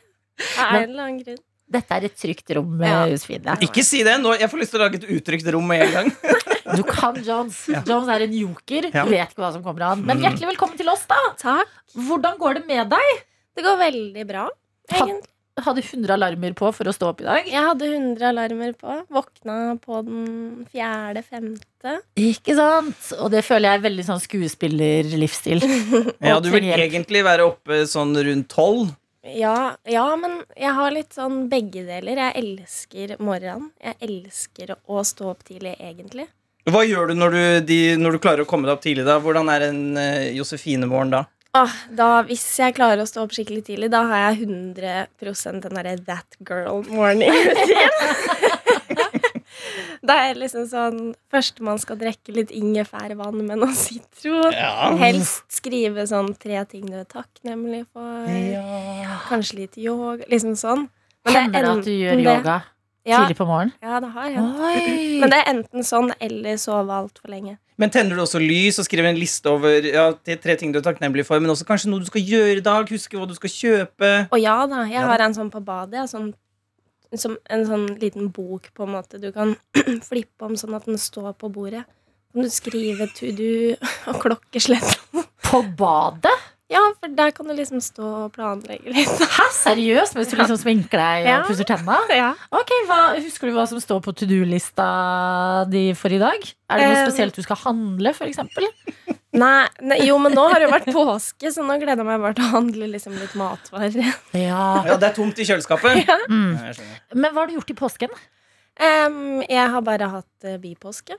Av en eller annen grunn. Dette er et trygt rom, Ja. Josefine. Ikke si det. Nå, jeg får lyst til å lage et utrygt rom med en gang. [laughs] Du kan Jones. Jones er en joker. Ja. Du vet ikke hva som kommer an. Men Mm. hjertelig velkommen til oss, da. Takk. Hvordan går det med deg? Det går veldig bra, egentlig. Hadde 100 alarmer på for å stå opp i dag. Jeg hadde 100 alarmer på. Våkna på den fjerde, femte. Ikke sant? Og det føler jeg er veldig sånn skuespillerlivsstil. [laughs] Ja, Du vil egentlig være oppe sånn rundt tolv. Ja, ja, men jeg har litt sånn begge deler. Jeg elsker morgenen. Jeg elsker å stå opp tidlig, egentlig. Hva gjør du når du, de, når du klarer å komme deg opp tidlig? da? Hvordan er en uh, Josefine-morgen da? Ah, da, hvis jeg klarer å stå opp skikkelig tidlig, da har jeg 100% den derre that girl morning-rutinen. [laughs] da er det liksom sånn Først man skal drikke litt ingefærvann med noe sitron. Ja. Helst skrive sånn tre ting du er takknemlig for. Ja. Kanskje litt yoga. Liksom sånn. Men det er Hender det at du gjør det- yoga Ja, tidlig på morgenen? ja, det har hendt. Oi. Men det er enten sånn eller sove altfor lenge. Men tenner du også lys og skriver en liste over ja, tre ting du er takknemlig for, men også kanskje noe du skal gjøre i dag? Huske hva du skal kjøpe? Å ja da, jeg Ja. har en sånn på badet. Sånn, som en sånn liten bok, på en måte. Du kan [clears throat] flippe om sånn at den står på bordet. Kan du skrive to do og klokkeslett. På badet? Ja, for der kan du liksom stå og planlegge litt. Hæ, seriøst? Mens du liksom sminker deg og Ja. pusser tenna? Ja. Ok, hva, Husker du hva som står på to do-lista di for i dag? Er det noe Eh, spesielt du skal handle, eksempel? Nei, nei, jo, men nå har det jo vært påske, så nå gleder jeg meg bare til å handle liksom litt matvarer. Ja. Ja, det er tomt i kjøleskapet. Mm. Ja. Men hva har du gjort i påsken? Um, jeg har bare hatt uh, bypåske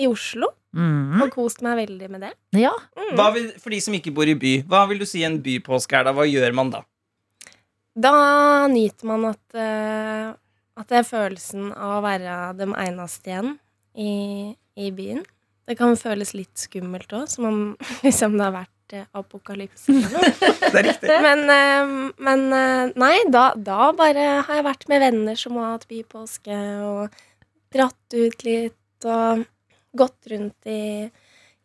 i Oslo, Mm. og kost meg veldig med det. Ja. Mm. Hva vil, for de som ikke bor i by, hva vil du si en bypåske er da? Hva gjør man da? Da nyter man at, uh, at det er følelsen av å være de eneste igjen i, i byen. Det kan føles litt skummelt òg, som om [laughs] liksom det har vært eh, apokalypse. [laughs] Det er riktig. men eh, men eh, nei, da, da bare har jeg vært med venner som har hatt bypåske, og dratt ut litt og gått rundt i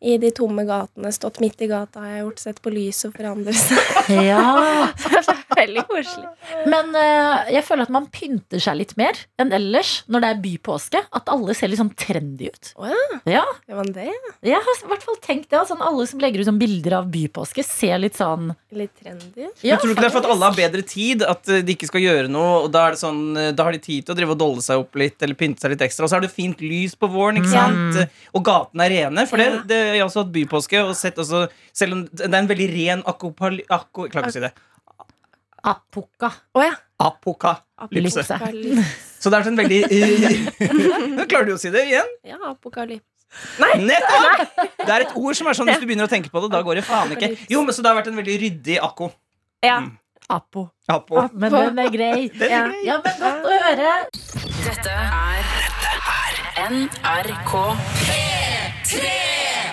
i de tomme gatene, stått midt i gata, har jeg gjort, sett på lyset forandre seg. [laughs] ja. [laughs] Veldig koselig. Men uh, jeg føler at man pynter seg litt mer enn ellers når det er bypåske. At alle ser litt sånn trendy ut. Oh, ja. Ja, det? jeg har i hvert fall tenkt det. Sånn, alle som legger ut sånn bilder av bypåske, ser litt sånn Litt trendy? ja, tror du ikke det er for at alle har bedre tid? At eh, de ikke skal gjøre noe Og da, er det sånn, eh, da har de tid til å drive og dolle seg opp litt Eller pynte seg litt ekstra Og så er det fint lys på våren, ikke sant? Mm. Og gatene er rene For det, Ja. Det har jeg også hatt bypåske og sett også, Selv om det er en veldig ren akopal... Akko, jeg klarer ikke å si det Apoka. Oh, ja. Apoka. Lypse. Apokalypse. Så det er en veldig eh, Nå klarer du å si det igjen Ja, apokalypse. Nettopp! Det er et ord som er sånn Hvis du begynner å tenke på det, da går det faen ikke Jo, men så det har vært en veldig ryddig akko Ja. Apo. Apo Men den er grei. [laughs] Den er Ja. grei. Ja, men godt å høre. Dette er NRK.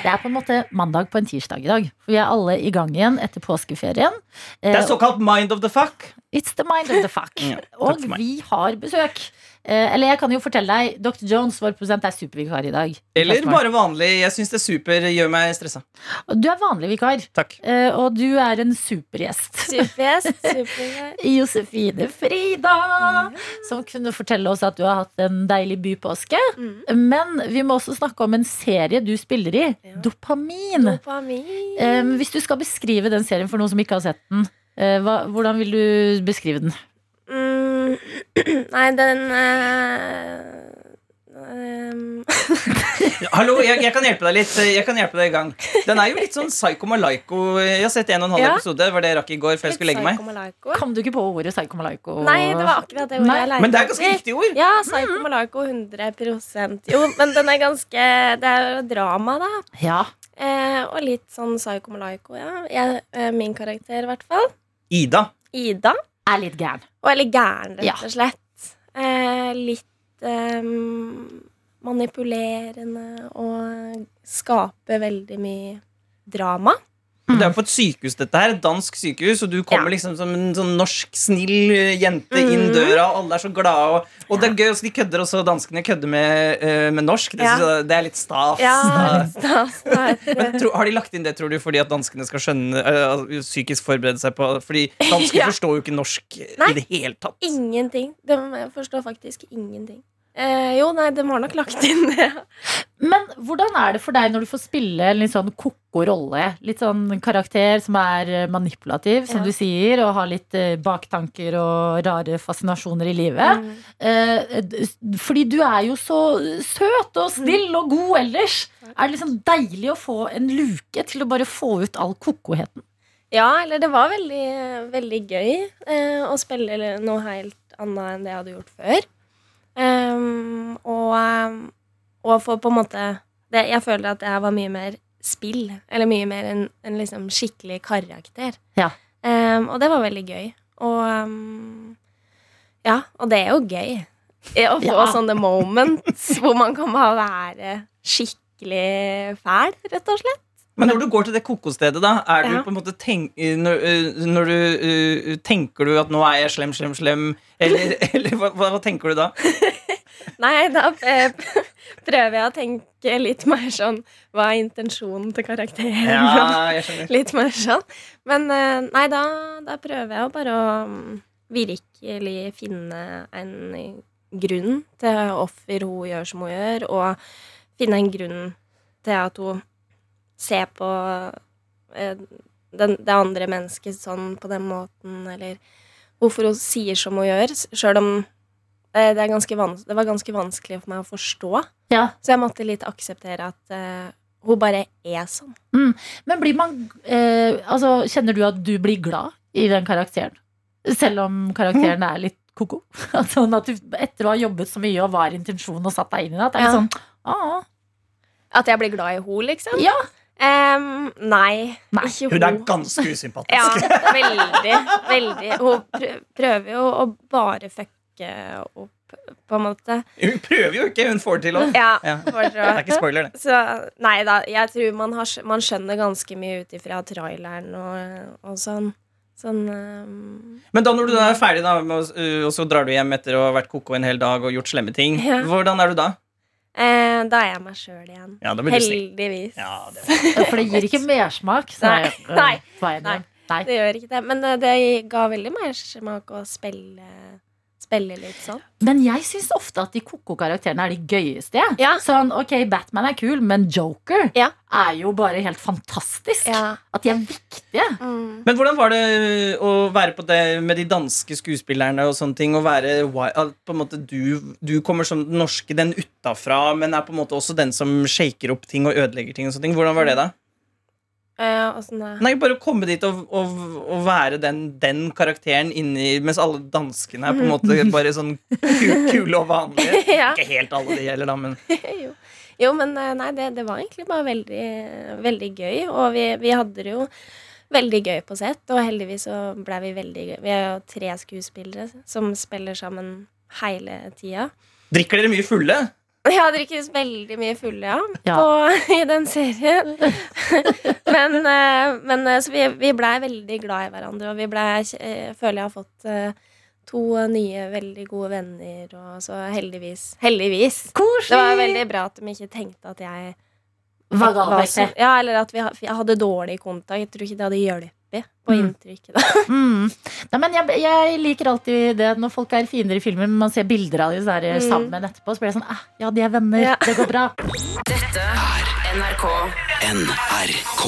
Det er på en måte mandag på en tirsdag i dag. For vi er alle i gang igjen etter påskeferien. Det Eh, er såkalt mind of the fuck It's the mind of the fuck. Og vi har besøk. Eh, eller jeg kan jo fortelle deg, Dr. Jones, vår produsent, er supervikar i dag. Eller bare vanlig Jeg synes det er super Gjør meg stressa Du er vanlig vikar, Takk eh, og du er en supergjest. Supergjest. [laughs] Supergjest. Josefine Frida, som kunne fortelle oss at du har hatt en deilig bypåske. Mm. Men vi må også snakke om en serie du spiller i. Ja. Dopamin. Dopamin. Eh, hvis du skal beskrive den serien for noen som ikke har sett den, eh, hvordan vil du beskrive den? Nei, den eh, ehm, [laughs] Hallo, jeg, jeg kan hjelpe deg litt. Jeg kan hjelpe deg i gang. Den er jo litt sånn Psycho Malaiko. Jeg har sett en og en halv Ja. episode. Var det jeg rakk i går før jeg skulle legge meg. Psycho Kom du ikke på ordet psycho-malaiko? Nei, det var akkurat det ordet Nei, jeg leita Men det er ganske riktig ord. Ja, Psycho Malaiko 100% Jo, men den er ganske Det er jo drama, da. Ja. Eh, og litt sånn Psycho Malaiko, ja. Jeg, eh, min karakter, i hvert fall. Ida. Ida. Er litt gæren. Og er litt gæren, rett og slett. Eh, litt eh, manipulerende og skaper veldig mye drama. Det er på et sykehus, dette her. Et dansk sykehus. Og du kommer Ja. liksom som en sånn norsk, snill jente jente inn døra, og alle er så glade. Og, og det er gøy også, de kødder også, danskene kødder med, uh, med norsk. Det, Ja. jeg, det er litt stas. Ja, litt stas. Men tro, har de lagt inn det, tror du, fordi at danskene skal skjønne uh, psykisk forberede seg på Fordi danskene [laughs] forstår jo ikke norsk Nei. i det hele tatt. Ingenting. De forstår faktisk ingenting. Eh, jo, nei, de har nok lagt inn det. Men hvordan er det for deg når du får spille en litt sånn ko-ko rolle? Litt sånn karakter som er eh, manipulativ, som Ja. du sier, og har litt eh, baktanker og rare fascinasjoner i livet. Mm. Eh, fordi du er jo så søt og snill og god ellers. Er det liksom deilig å få en luke til å bare få ut all ko-koheten? Ja, eller det var veldig, veldig gøy å spille noe helt annet enn det jeg hadde gjort før. Ehm, og, ehm, og for på en måte det, Jeg føler at det her var mye mer spill. Eller mye mer en, en liksom skikkelig karakter. Ja. Um, og det var veldig gøy. Og um, Ja, og det er jo gøy. Eh, Å få Ja. sånne moments hvor man kan bare være skikkelig fæl, rett og slett. Men når du går til det kokostedet, da, er du på en måte tenk, når, øh, når du uh, Tenker du at 'nå er jeg slem, slem, slem', eller, [laughs] eller hva, hva tenker du da? Nei, da eh, [laughs] prøver jeg å tenke litt mer sånn Hva er intensjonen til karakteren? Ja, [laughs] jeg skjønner. Litt mer sånn. Men eh, nei, da, da prøver jeg å bare å mm, virkelig finne en grunn til hvorfor hun gjør som hun gjør, og finne en grunn til at hun ser på eh, den, det andre mennesket sånn på den måten, eller hvorfor hun sier som hun gjør, sjøl om det, er det var ganske vanskelig for meg å forstå. Ja. Så jeg måtte litt akseptere at uh, hun bare er sånn. Men blir man uh, Altså, kjenner du at du blir glad i den karakteren? Selv om karakteren er litt ko-ko? [laughs] sånn at du etter å ha jobbet så mye og var intensjonen og satt deg inn i det, at det er Ja. sånn ah, At jeg blir glad i henne, liksom? Ja. Um, nei, Nei, ikke Hun er ganske usympatisk. Ja, veldig. Veldig. Hun prøver jo å bare fucke opp, på en måte. Hun prøver jo ikke, hun får det til òg. Ja, Ja. Det er ikke spoiler, det. så nei da, jeg tror man, har, man skjønner ganske mye ut ifra traileren og, og sånn. Sånn um... Men da når du da er ferdig, da, øh, og så drar du hjem etter å ha vært koko en hel dag og gjort slemme ting, Ja. hvordan er du da? eh, Da er jeg meg sjøl igjen. Ja. Heldigvis. Ja, det. [laughs] For det gir ikke mersmak. så Nei, eh, nei, nei. nei. Det gjør ikke det. Men det, det ga veldig mersmak å spille, spille litt sånn. Men jeg syns ofte at de ko-ko-karakterene er de gøyeste. Ja. Sånn, ok, Batman er kul, men Joker Ja. er jo bare helt fantastisk. Ja. At de er viktige. Mm. Men hvordan var det å være på det med de danske skuespillerne og sånne ting? Å være på en måte du, du kommer som den norske, den utafra, men er på en måte også den som shaker opp ting og ødelegger ting. og sånne ting. Hvordan var det, da? Eh, Nei, Bare komme dit og, og, og være den, den karakteren inni Mens alle danskene er på en [laughs] måte bare sånn kule og vanlige. [laughs] ja. Ikke helt alle de heller, da, men [laughs] jo. jo, men eh, nei, det, det var egentlig bare veldig, veldig gøy. Og vi, vi hadde det jo veldig gøy på sett, og heldigvis så ble vi veldig gøy. Vi er jo tre skuespillere som spiller sammen hele tida. drikker dere mye fulle? Ja, drikkes veldig mye fulle, ja, Ja. På, [laughs] i den serien. [laughs] men eh, men eh, så vi, vi blei veldig glad i hverandre, og vi blei eh, Føler jeg har fått to nye veldig gode venner, og så heldigvis Heldigvis. Koselig! Det var veldig bra at de ikke tenkte at jeg var, var så. Ja, eller at vi, jeg hadde dårlig kontakt. Jeg tror ikke det hadde hjulpet på Mm. inntrykket. Da. [laughs] Mm. Nei, men jeg, jeg liker alltid det når folk er fiender i filmer, men man ser bilder av dem Mm. sammen etterpå. Så blir det sånn eh, Ja, de er venner. Ja. Det går bra. Dette er NRK NRK.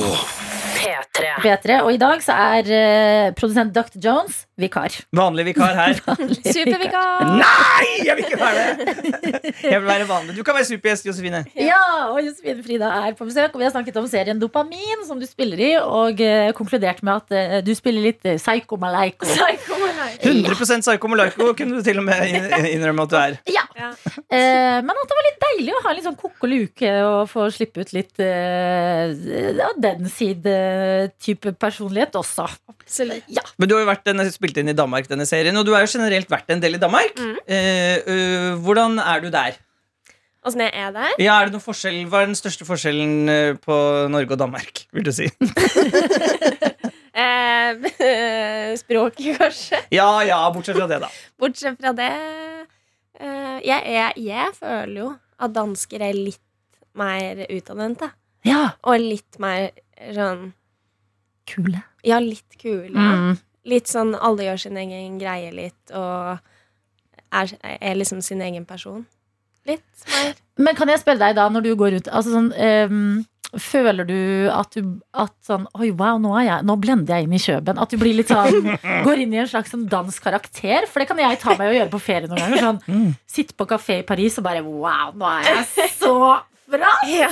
P3. P3. Og i dag så er eh, produsent Dr. Jones vikar. Vanlig vikar her. [laughs] Supervikar! Nei, jeg vil ikke være det! Jeg vil være vanlig. Du kan være supergjest, Josefine. Ja, og Josefine Frida er på besøk, og vi har snakket om serien Dopamin, som du spiller i, og uh, konkludert med at uh, du spiller litt eh, Psycho Malaiko. 100 Psycho Malaiko kunne du til og med innrømme at du er. Ja. Ja. Uh, men at det var litt deilig å ha litt sånn kokk og luke og få slippe ut litt av den side-type personlighet også. Absolutt. Ja. Men du har jo vært denne, spilt inn i Danmark, denne serien, og du har jo generelt vært en del i Danmark. Mm. Eh, øh, hvordan er du der? Åssen jeg er der? Ja, er det noen forskjell, Hva er den største forskjellen eh, på Norge og Danmark? vil du si? [laughs] Eh, [laughs] språket, kanskje. Ja, ja, bortsett fra det, da. Bortsett fra det eh, jeg, jeg, jeg føler jo at dansker er litt mer utadvendte. Ja, Og litt mer sånn kule. Ja, litt kule. Mm. Litt sånn alle gjør sin egen greie litt, og er, er liksom sin egen person. Litt mer. Men kan jeg spørre deg da, når du går rundt altså sånn, um, Føler du at du at sånn Oi, wow, nå, er jeg, nå blender jeg inn i Kjøben. At du blir litt sånn [laughs] Går inn i en slags sånn dansk karakter. For det kan jeg ta meg og gjøre på ferie noen ganger. Sånn, Sitte på kafé i Paris og bare Wow, nå er jeg så bra! [laughs] Ja.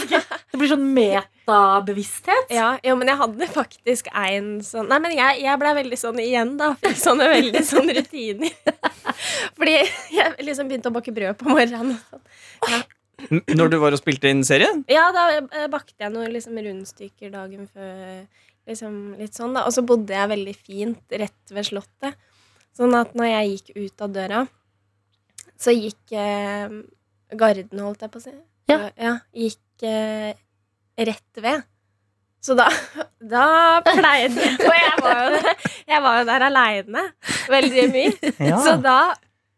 Det blir sånn metabevissthet. Ja, jo, men jeg hadde faktisk en sånn Nei, men jeg, jeg ble veldig sånn igjen, da. [laughs] Fikk sånne veldig sånn rutiner. [laughs] Fordi jeg liksom begynte å bake brød på morgenen. og sånn. N- Når du var og spilte inn serien? Ja, da eh, bakte jeg noen liksom rundstykker dagen før. Liksom litt sånn da Og så bodde jeg veldig fint rett ved Slottet. Sånn at når jeg gikk ut av døra, så gikk eh, garden, holdt jeg på å si. Ja. gikk eh, rett ved. Så da, [laughs] da pleide Og jeg var jo der, jeg var jo der aleine veldig mye. Så da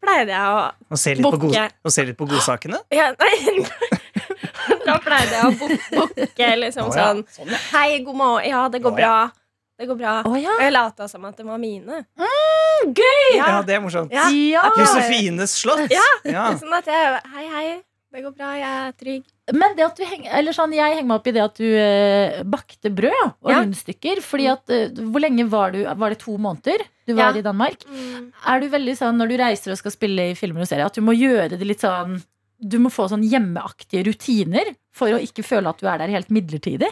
pleide jeg å Og se litt, på, Bukke. og se litt på godsakene? ja, nei, [laughs] Da pleide jeg å bukke liksom oh, ja. sånn Sånn. Hei, god morgen. Ja, det går oh, ja. bra. Det går bra. Oh, ja. Og jeg lata som at det var mine. Gøy! Ja, det er morsomt. Ja. Ja. Josefines slott. Ja. Ja. Sånn at jeg Hei, hei. Det går bra. Jeg er trygg. Men det at du henger, eller sånn, jeg henger meg opp i det at du eh, bakte brød og Ja. rundstykker. Fordi at, eh, Hvor lenge var du? Var det to måneder du var Ja. i Danmark? Mm. Er du veldig sånn når du reiser og skal spille i filmer og serier, at du må gjøre det litt sånn Du må få sånn hjemmeaktige rutiner for å ikke føle at du er der helt midlertidig?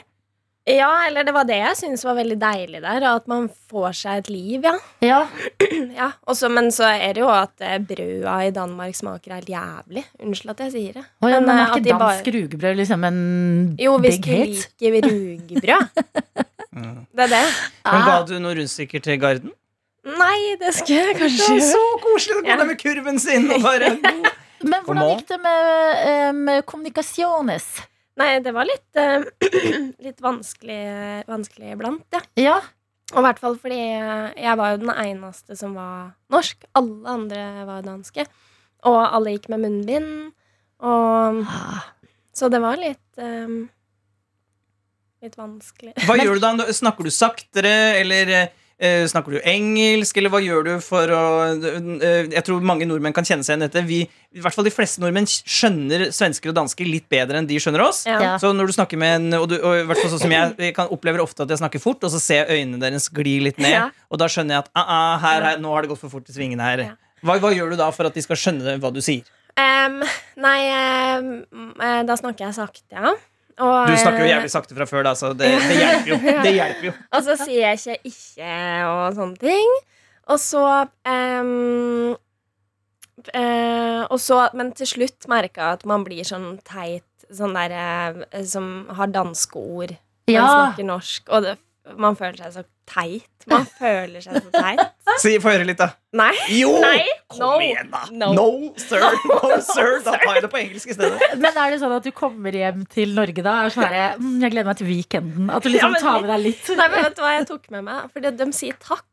Ja, eller det var det jeg syntes var veldig deilig der. At man får seg et liv, ja. Ja, [clears throat] ja. Også, men så er det jo at eh, brøda i Danmark smaker helt jævlig. Unnskyld at jeg sier det. Oh, ja, Men, men eh, er ikke dansk bare- rugebrød liksom en Jo, hvis du liker rugbrød. [laughs] Mm. Det er det. Men Ah. Ga du noen rundstykker til Garden? Nei, det skulle jeg kanskje Det gjøre. så koselig å gå der med kurven sin og bare [laughs] [laughs] Men hvordan gikk det med, med kommunikasjones? Nei, det var litt, uh, [clears throat] litt vanskelig, vanskelig iblant, ja. Ja, Og i hvert fall fordi jeg var jo den eneste som var norsk. Alle andre var danske. Og alle gikk med munnbind. Og Så det var litt um, Litt vanskelig. Hva gjør du da? Snakker du saktere, eller eh, snakker du engelsk, eller hva gjør du for å eh, Jeg tror mange nordmenn kan kjenne seg igjen i dette. Vi, I hvert fall de fleste nordmenn skjønner svensker og dansker litt bedre enn de skjønner oss. Ja. Så når du snakker med en Og, du, og i hvert fall sånn som jeg, jeg kan opplever ofte at jeg snakker fort, og så ser jeg øynene deres gli litt ned, Ja. og da skjønner jeg at ah, ah, her, her, nå har det gått for fort i svingene her. Hva, hva gjør du da for at de skal skjønne hva du sier? Um, nei, eh, da snakker jeg sakte, ja. Og, Du snakker jo eh, jævlig sakte fra før, da, så det, [laughs] det hjelper jo. Det hjelper jo. Og så sier jeg ikke 'ikke' og sånne ting. Og så um, uh, Og så Men til slutt merka jeg at man blir sånn teit, sånn der eh, som har danske ord. Man Ja. snakker norsk, og det, man føler seg så teit. Man [laughs] føler seg så teit. Si, Få høre litt, da. Nei. Jo! Nei. Kom No. igjen, da. No. No, sir. No, [laughs] sir. Da tar jeg det på engelsk i stedet. Men er det sånn at du kommer hjem til Norge da og sånn her, mm, Jeg gleder meg til weekenden. At du liksom Ja, men- tar med deg litt. Nei, men vet du hva jeg tok med meg? Fordi de sier takk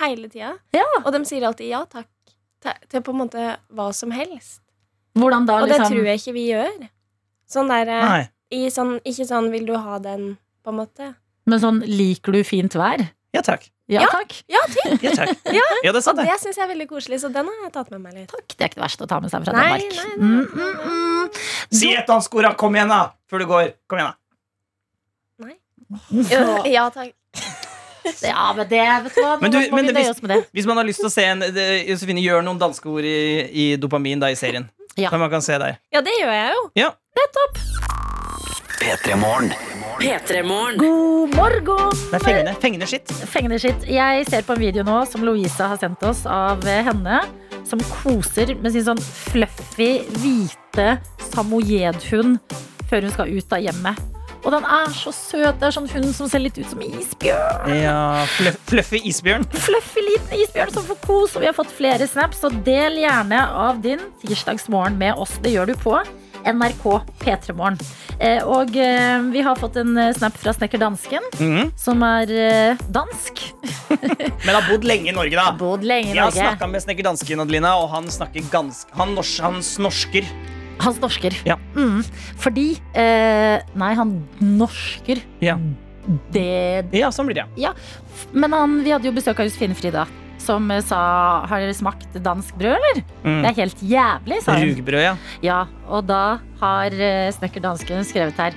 hele tida. Ja. Og de sier alltid ja takk til, til på en måte hva som helst. Hvordan da, liksom? Og det liksom? tror jeg ikke vi gjør. Sånn der eh, i sånn, Ikke sånn 'vil du ha den', på en måte. Men sånn, liker du fint vær? Ja takk. Ja, Ja. takk. Ja, takk. [laughs] Ja, takk. ja, det er Og sant, det. det syns jeg er veldig koselig, så den har jeg tatt med meg litt. Takk, Det er ikke det verste å ta med seg fra Nei, Danmark. nei, nei, Mm, nei, mm, mm. Si et dansk ord, da! Kom igjen, da! Før du går. Kom igjen, da. Ja, ja takk. [laughs] Ja, men det vet du hva, nå Men du- må men vi det- nøye oss med det. Hvis man har lyst til å se en det- Josefine gjør noen danske ord i, i dopamin da i serien. Ja. Så man kan se deg. Ja, det gjør jeg jo. Ja. P3 Morgen. P3 Morgen. God morgen! Det er fengende, fengende skitt. Fengende skitt. Jeg ser på en video nå som Louisa har sendt oss av henne, som koser med sin sånn fluffy, hvite samojedhund før hun skal ut av hjemmet. Og den er så søt. Det er sånn hund som ser litt ut som isbjørn. Ja, fluff, Fluffy isbjørn. Fluffy liten isbjørn som får kos. Og vi har fått flere snaps, så del gjerne av din tirsdagsmorgen med oss. Det gjør du på NRK P3morgen. Eh, og eh, vi har fått en eh, snap fra snekker Dansken, Mhm. som er dansk. [laughs] Men har bodd lenge i Norge, da. Bodd lenge i Jeg har Norge. snakka med snekker dansken, Adelina, og han snakker ganske Han, nors, han snorsker. Han norsker. Ja. Mm, fordi eh, Nei, han norsker. Ja. Det Ja, sånn blir det, ja. Men han, vi hadde jo besøk av Josefine Frida, som eh, sa Har dere smakt dansk brød, eller? Mm. Det er helt jævlig, sa hun. Rugbrød, ja. Ja, og da har eh, snekker dansken skrevet her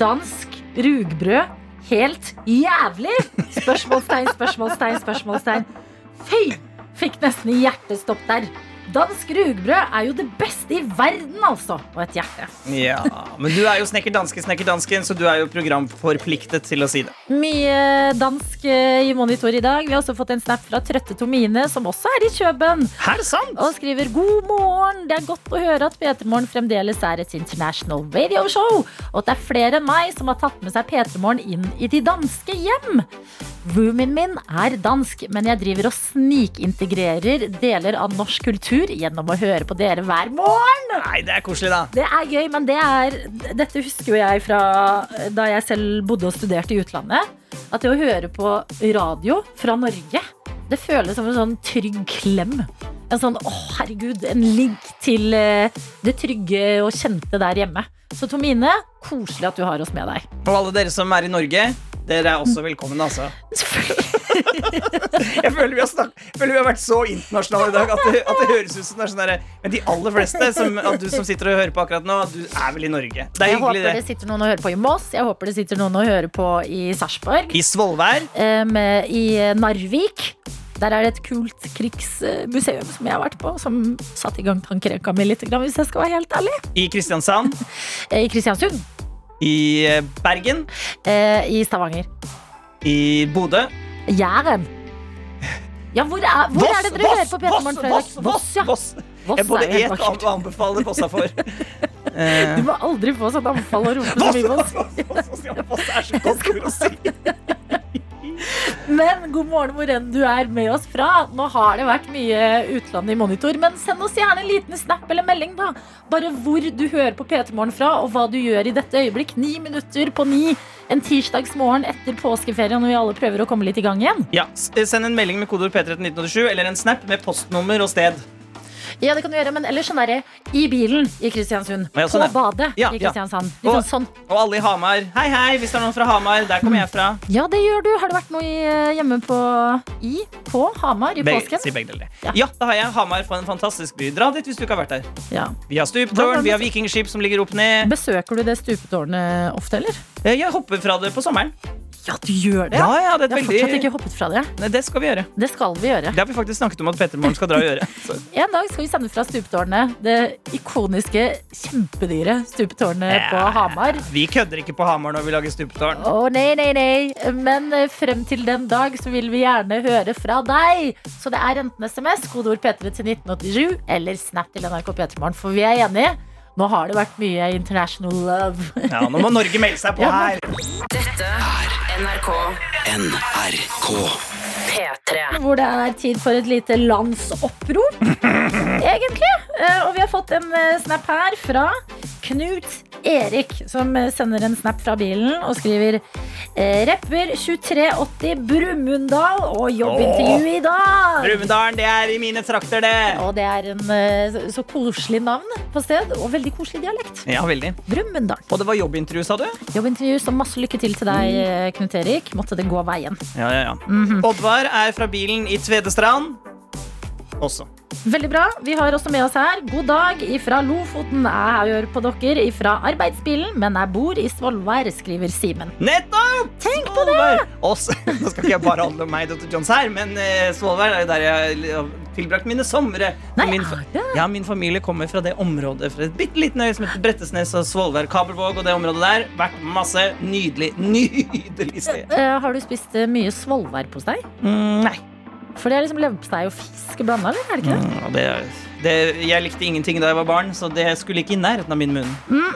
Dansk rugbrød, helt jævlig! Spørsmålstegn, spørsmålstegn, spørsmålstegn. Fy! Fikk nesten hjertestopp der. Dansk rugbrød er jo det beste i verden, altså! Og et hjerte. ja. Men du er jo snekker danske, snekker dansken, så du er jo programforpliktet til å si det. Mye dansk eh, i monitor i dag. Vi har også fått en snap fra Trøtte Tomine, som også er i Kjøben. Her sant? Og skriver god morgen. Det er godt å høre at P3 Morgen fremdeles er et international radio show. Og at det er flere enn meg som har tatt med seg P3 Morgen inn i de danske hjem. Roomien min er dansk, men jeg driver og snikintegrerer deler av norsk kultur gjennom å høre på dere hver morgen. Nei, det er koselig, da. Det er gøy, men det er Dette husker jo jeg fra da jeg selv bodde og studerte i utlandet. At det å høre på radio fra Norge, det føles som en sånn trygg klem. En sånn å herregud, en link til eh, det trygge og kjente der hjemme. Så Tomine, koselig at du har oss med deg. Og alle dere som er i Norge, dere er også velkommen, altså. [laughs] Jeg føler vi har, snak jeg føler vi har vært så internasjonale i dag at det, at det høres ut som det er sånn derre Men de aller fleste som, at du som sitter og hører på akkurat nå, du er vel i Norge. Det er Jeg håper hyggelig, det det. sitter noen og hører på i Moss, jeg håper det sitter noen og hører på i Sarpsborg. I Svolvær. Um, I Narvik. Der er det et kult krigsmuseum som jeg har vært på, som satte i gang tankerekka mi litt, hvis jeg skal være helt ærlig. I Kristiansand. [laughs] Eh, I Kristiansund. I eh, Bergen. Eh, I Stavanger. I Bodø. Jæren. Ja, hvor er, hvor er det dere hører på P3 Morgen fredag? Voss, Voss, ja. Voss. Voss Jeg både et og annet å anbefaler Vossa for. [laughs] Eh, Du må aldri få sånt anfall og rope så mye Voss. Voss, Voss er så [laughs] godt ord å si. Men god morgen hvor enn du er med oss fra. Nå har det vært mye utland i monitor, men send oss gjerne en liten snap eller melding, da. Bare hvor du hører på P3 Morgen fra, og hva du gjør i dette øyeblikk. Ni minutter på ni en tirsdagsmorgen etter påskeferien når vi alle prøver å komme litt i gang igjen. Ja, Send en melding med kodeord P3 til 1987 eller en snap med postnummer og sted. Ja, det kan du gjøre, men ellers sånn derre i bilen i Kristiansund. Ja, På sånn, ja. badet Ja, i. Kristiansand. Litt Og- sånn sånn. Og alle i Hamar. Hei, hei, hvis det er noen fra Hamar. Der kommer jeg fra. Ja, det gjør du. Har det vært noe i, eh, hjemme på i på Hamar i Begge, påsken? si begge deler. Ja. Ja. det har jeg. Hamar for en fantastisk by. Dra dit hvis du ikke har vært der. Ja. Vi har stuptårn, vi har vikingskip som ligger opp ned. Besøker du det stupetårnet ofte, eller? Eh, Jeg hopper fra det på sommeren. Ja, du gjør det? Ja, ja, det Jeg er har et fortsatt ikke hoppet fra det. Nei, Det skal vi gjøre. Det skal vi gjøre. Det har vi faktisk snakket om at Petter Morgen skal dra og gjøre. [laughs] Så. En dag skal vi sende fra stupetårnet. Det ikoniske, kjempedyre stupetårnet på Hamar. Vi kødder ikke på Hamar når vi lager stupetårn. Å nei, nei, nei. Men eh, frem til den dag så vil vi gjerne høre fra deg. Så det er enten SMS, kodeord P3 til 1987, eller Snap til NRK P3morgen. For vi er enige. Nå har det vært mye international love. Ja, Nå må Norge melde seg på her. Dette er NRK NRK. P3. Hvor det er tid for et lite landsopprop, [laughs] egentlig. Eh, Og vi har fått en eh, snap her fra Knut Erik, som eh, sender en snap fra bilen og skriver Rapper 2380 Brumunddal og jobbintervju i dag. Brumunddalen, det er i mine trakter, det. Og det er en så- koselig navn på sted, og veldig koselig dialekt. Ja, veldig. Brumunddal. Og det var jobbintervju, sa du? Jobbintervju, så masse lykke til til deg, eh, Knut Erik. Måtte det gå veien. Ja, ja, ja. Oddvar er fra bilen i Tvedestrand. Også. Veldig bra. Vi har også med oss her God dag ifra Lofoten. Jeg hører på dere ifra arbeidsbilen, men jeg bor i Svolvær, skriver Simen. Nettopp! Tenk på Svolvær! Også, [laughs] nå skal ikke jeg bare handle om meg, Dr. Johns her, men uh, Svolvær er jo der jeg tilbrakt mine somre. Nei, min, er det? ja, min familie kommer fra det området, fra et bitte liten øy som heter Brettesnes og Svolvær, Kabelvåg og det området der. Vært masse nydelig, [laughs] nydelig sted. Uh, har du spist eh, mye svolværpostei? Mm, nei. For det er liksom leverpostei og fisk blanda, eller? Er det ikke det? Mm, det, det, jeg likte ingenting da jeg var barn, så det skulle ikke i nærheten av min munn. Mm.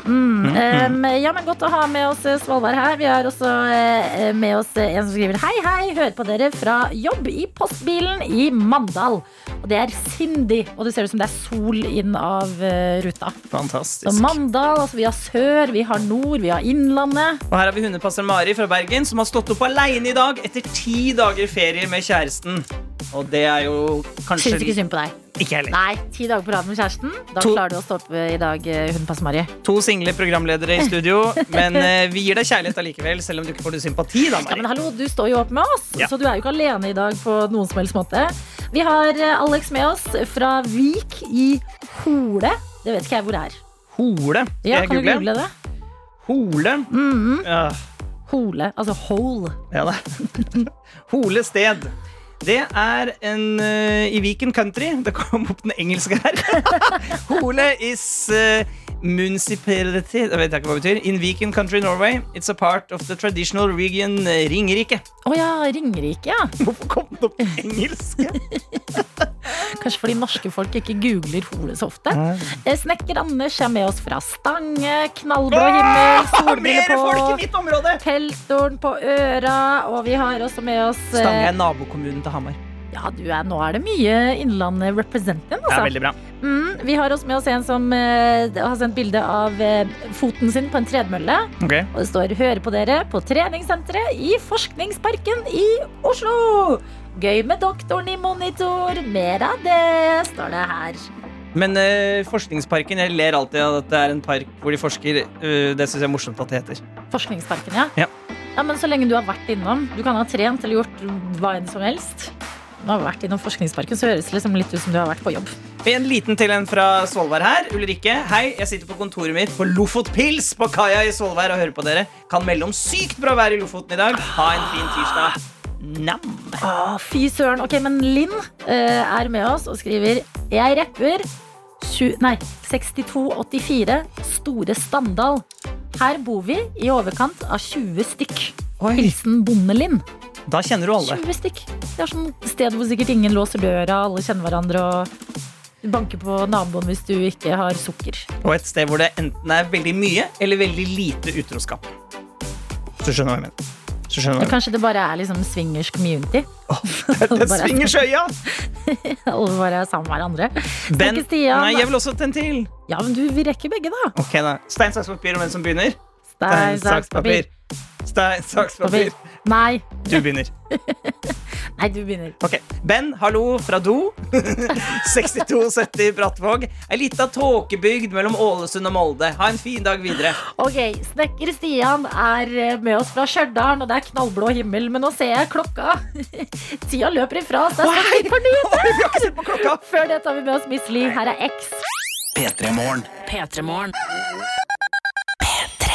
Um, ja, men Godt å ha med oss Svalbard Svolvær her. Vi har også uh, med oss eh, en som skriver Hei, hei, hører på dere fra jobb i postbilen i Mandal. Og det er Cindy, og det ser ut som det er sol inn av uh, ruta. Så Mandal, altså vi har sør, vi har nord, vi har Innlandet. Og her har vi hundepasser Mari fra Bergen som har stått opp alene i dag etter ti dager ferie med kjæresten. Og det er jo kanskje Syns ikke synd på deg. Ikke heller. Nei, ti dager på rad med kjæresten. Da To- klarer du å stoppe eh, i dag, hun hundepasser Mari. To single programledere i studio, men eh, vi gir deg kjærlighet allikevel, selv om du ikke får noe sympati. da, Ja, men hallo, Du står jo opp med oss, Ja. så du er jo ikke alene i dag på noen som helst måte. Vi har eh, Alex med oss fra Vik i Hole. Det vet ikke jeg hvor det er. Hole. Skal Ja, jeg kan du google? google det? Hole. Mhm. Ja, Hole, altså hole. ja da. [laughs] Hole sted. Det er en uh, i Viken country. Det kom opp den engelske her. [laughs] Hole is uh, municipality Jeg vet ikke hva det betyr. In Viken country, Norway. It's a part of the traditional region eh, Ringerike. Å ja, Ringerike, ja. Hvorfor kom det opp engelske? [laughs] Kanskje fordi norske folk ikke googler Hole så ofte. Eh, Snekker Anders er med oss fra Stange, knallblå himmel, solbriller folk i på, peltoren på øra, og vi har også med oss eh, Stange er nabokommunen til Hamar. Ja, du er, nå er det mye Innlandet representing, Det altså. er veldig bra. Mm, vi har også med oss en som eh, har sendt bilde av eh, foten sin på en tredemølle. Okay. Og det står 'Hører på dere på treningssenteret i Forskningsparken i Oslo'. Gøy med doktoren i monitor. Mer av det, står det her. Men uh, Forskningsparken, jeg ler alltid av at det er en park hvor de forsker. Uh, det syns jeg er morsomt at det heter. Forskningsparken, ja. Ja. ja. Men så lenge du har vært innom. Du kan ha trent eller gjort hva enn som helst. Du har vært innom Forskningsparken, så høres det liksom litt ut som du har vært på jobb. En liten til en fra Svolvær her. Ulrikke, hei. Jeg sitter på kontoret mitt på Lofotpils på kaia i Svolvær og hører på dere. Kan melde om sykt bra vær i Lofoten i dag. Ha en fin tirsdag. Nam. Ah, fy søren. Ok, men Linn uh, er med oss og skriver Jeg rapper nei, 6284 Store Standal. Her bor vi i overkant av 20 stykk. Oi, Hilsen Bonde-Linn. da kjenner du alle. 20 stykk. Det er sånn sted hvor sikkert ingen låser døra, alle kjenner hverandre og banker på naboen hvis du ikke har sukker. Og et sted hvor det enten er veldig mye eller veldig lite utroskap. Så skjønner du hva jeg mener. Kanskje det bare er liksom swingers community. [laughs] Det er svinger skøya! [laughs] Alle bare er sammen med hverandre. Ben, Stian. nei, jeg vil også tenne en til. Ja, men du, vi rekker begge, da. Ok da, Stein, saks, papir om hvem som begynner. Stein, saks, papir. Stein, saks, papir. Nei. Du begynner. [laughs] Nei, du begynner. Ok, Ben, hallo fra do. [laughs] 6270 Brattvåg. Ei lita tåkebygd mellom Ålesund og Molde. Ha en fin dag videre. Ok, Snekker Stian er eh, med oss fra Stjørdal, og det er knallblå himmel. Men nå ser jeg klokka. [laughs] Tida løper ifra oss. Det er snart for nyheter. Før det tar vi med oss Miss Liv. Her er X. P3 Morgen.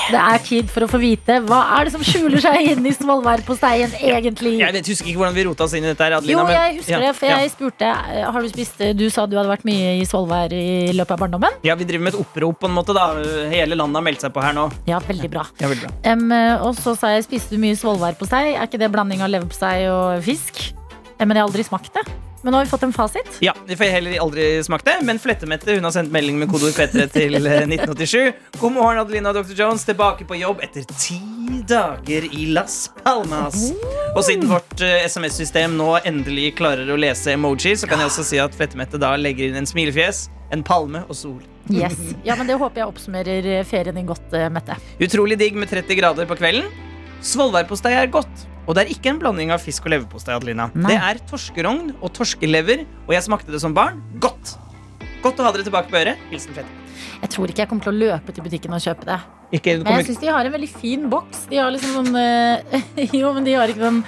P3morgen. Det er tid for å få vite hva er det som skjuler seg inn i svolværposteien egentlig. Jeg vet, husker ikke hvordan vi rota oss inn i dette. her, Adelina, Jo, jeg husker ja, det, for ja. jeg spurte eh, Har du spist Du sa du hadde vært mye i Svolvær i løpet av barndommen? Ja, Vi driver med et opprop, på en måte. da Hele landet har meldt seg på her nå. Ja, veldig bra. Ja, veldig bra. Eh, og så sa jeg, spiste du mye svolværpostei? Er ikke det blanding av leverpostei og fisk? Eh, Men jeg har aldri smakt det. Men nå har vi fått en fasit. Ja, Vi får heller aldri smakt det, men Flettemette hun har sendt melding med kodeord P3 til eh, [laughs] 1987. God morgen, Adelina og Dr. Jones. Tilbake på jobb etter ti dager i Las Palmas. Og siden vårt eh, SMS-system nå endelig klarer å lese emoji, så kan jeg også si at Flettemette da legger inn en smilefjes, en palme og sol. Yes. Ja, men Det håper jeg oppsummerer eh, ferien din godt, eh, Mette. Utrolig digg med 30 grader på kvelden. Svolværpostei er godt. Og det er ikke en blanding av fisk og leverpostei. Adelina. Nei. Det er torskerogn og torskelever, og jeg smakte det som barn. Godt. Godt å ha dere tilbake på øret. Hilsen Fett. Jeg tror ikke jeg kommer til å løpe til butikken og kjøpe det. Ikke, Men jeg syns de har en veldig fin boks. De har liksom sånn eh, [laughs] Jo, men de har ikke den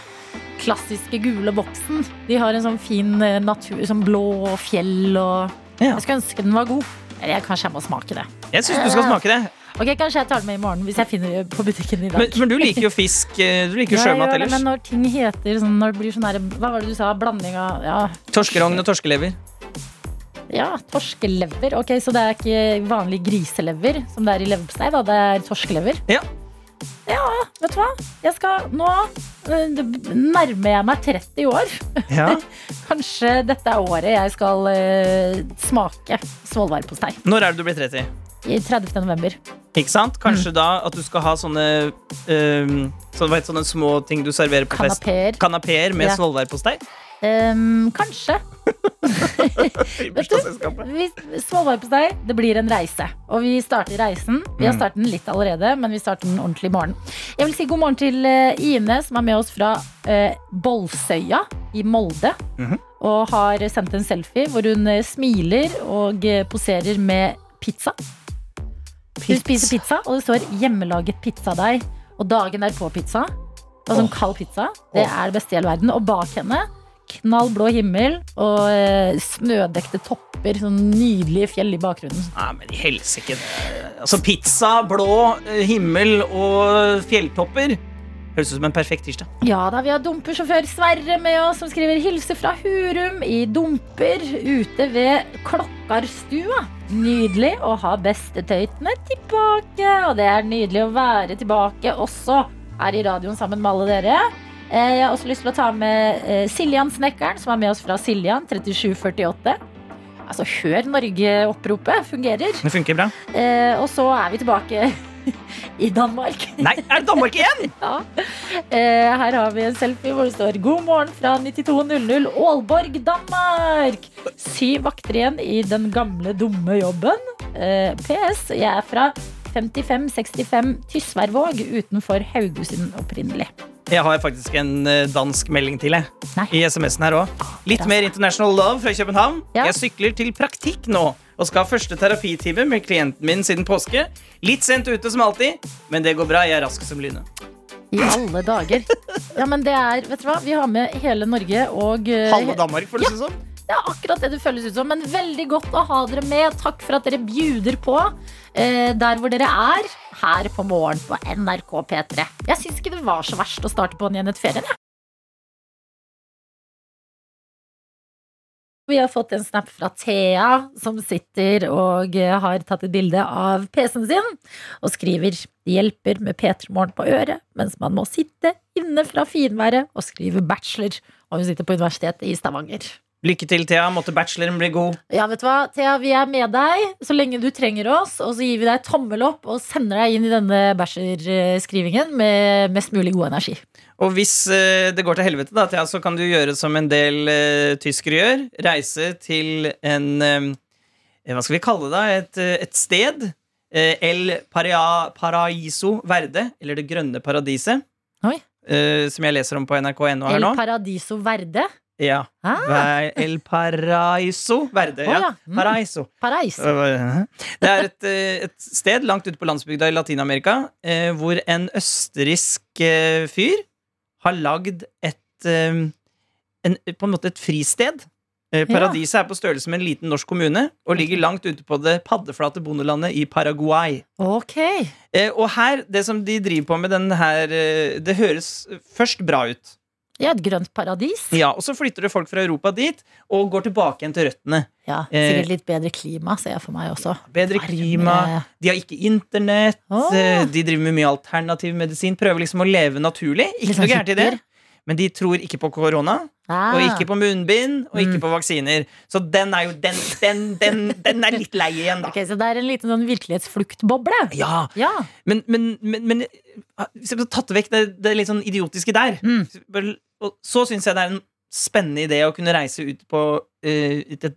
klassiske gule boksen. De har en sånn fin eh, natur, sånn blå fjell og Ja. Jeg skulle ønske den var god. Eller jeg, kanskje jeg må smake det. Jeg syns du skal smake det. Ok, Kanskje jeg tar det med i morgen hvis jeg finner det på butikken i dag. Men, men du liker jo fisk. eh, Du liker jo sjømat ellers. Men når ting heter sånn, når det blir sånn her, Hva var det du sa? Blanding av ja, Torskerogn og torskelever. ja, torskelever. Ok, Så det er ikke vanlig griselever som det er i leverpostei? da, Det er torskelever? Ja. Ja, vet du hva? Jeg skal Nå eh, nærmer jeg meg 30 år. Ja. [laughs] Kanskje dette er året jeg skal uh, smake svolværpostei. Når er det du blir 30? I 30. november. Ikke sant? Mm. Kanskje da at du skal ha sånne um, så, vet, sånne små ting du serverer på fest. Kanapeer. Med Ja. svolværpostei. Um, kanskje. [laughs] Småvarpestei, det blir en reise. Og vi starter reisen. Vi har Mm. startet den litt allerede, men vi starter den ordentlig i morgen. Jeg vil si god morgen til eh, Ine, som er med oss fra uh, Bolsøya i Molde. Mhm. Og har sendt en selfie hvor hun eh, smiler og eh, poserer med pizza. Hun spiser pizza, og det står 'hjemmelaget pizzadeig'. Og dagen er på pizza. Og sånn kald pizza. Det er det beste i hele verden. Og bak henne knall blå himmel og eh, snødekte topper. Sånn nydelige fjell i bakgrunnen. Nei, men i helsike. Altså, pizza, blå eh, himmel og fjelltopper. Høres ut som en perfekt tirsdag. Ja da, vi har dumpersjåfør Sverre med oss, som skriver hilse fra Hurum i Dumper ute ved Klokkarstua. Nydelig å ha bestetøytene tilbake. Og det er nydelig å være tilbake også her i radioen sammen med alle dere. Eh, Jeg har også lyst til å ta med eh, Siljan-snekkeren, som er med oss fra Siljan 3748. Altså, hør Norge-oppropet fungerer. Det funker bra. Eh, Og så er vi tilbake i Danmark. Nei, er det Danmark igjen?! [laughs] Ja. Eh, her har vi en selfie hvor det står 'God morgen fra 9200 Aalborg, Danmark'. Syv vakter igjen i den gamle, dumme jobben. Eh, PS. Jeg er fra 5565 Tysværvåg utenfor Haugesund opprinnelig. Jeg har faktisk en eh, dansk melding til jeg. Nei. i SMS-en her òg. Litt mer International Love fra København. Ja. Jeg sykler til praktikk nå og skal ha første terapitime med klienten min siden påske. Litt sent ute som alltid, men det går bra. Jeg er rask som lynet. I alle dager. Ja, men det er, vet du hva, Vi har med hele Norge og eh, Halve Danmark, føles det som. Det er akkurat det det føles ut som. Men veldig godt å ha dere med. Takk for at dere bjuder på eh, der hvor dere er. Her på morgen på NRK P3. Jeg syns ikke det var så verst å starte på igjen et ferien. Vi har fått en snap fra Thea, som sitter og eh, har tatt et bilde av PC-en sin, og skriver det hjelper med P3 Morgen på øret, mens man må sitte inne fra finværet og skrive bachelor. Og hun sitter på Universitetet i Stavanger. Lykke til, Thea. Måtte bacheloren bli god. Ja, vet du hva, Thea, vi er med deg så lenge du trenger oss, og så gir vi deg tommel opp og sender deg inn i denne bachelor-skrivingen med mest mulig god energi. Og hvis eh, det går til helvete, da, Thea, så kan du gjøre som en del uh, tyskere gjør. Reise til en eh, Hva skal vi kalle det? Et, et sted. Uh, El Paria, Paraiso Verde, eller Det grønne paradiset. Eh, som jeg leser om på nrk.no her El nå. Paradiso Verde. Ja. Ah, El Paraiso Verde. Å, Ja. ja. Mm. Paraiso. Paraiso. Det er et, eh, et sted langt ute på landsbygda i Latin-Amerika eh, hvor en østerriksk eh, fyr har lagd et eh, en, På en måte et fristed. Eh, Paradiset er på størrelse med en liten norsk kommune og ligger langt ute på det paddeflate bondelandet i Paraguay. Okay. Eh, og her, det som de driver på med den her Det høres først bra ut. Ja, et grønt paradis. Ja, Og så flytter det folk fra Europa dit og går tilbake igjen til røttene. Ja, Eh, Sikkert litt bedre klima, ser jeg for meg også. Bedre klima. De har ikke internett. Eh, De driver med mye alternativ medisin. Prøver liksom å leve naturlig. Ikke sånn noe gærent i det. Men de tror ikke på korona, Ah. og ikke på munnbind, og ikke Mm. på vaksiner. Så den er jo den, den, den, den er litt lei igjen, da. Ok, Så det er en liten sånn virkelighetsfluktboble? Ja, Ja. men, men, men, men hadde tatt vekk det, det litt sånn idiotiske der, Mm. Og så syns jeg det er en spennende idé å kunne reise ut på uh, et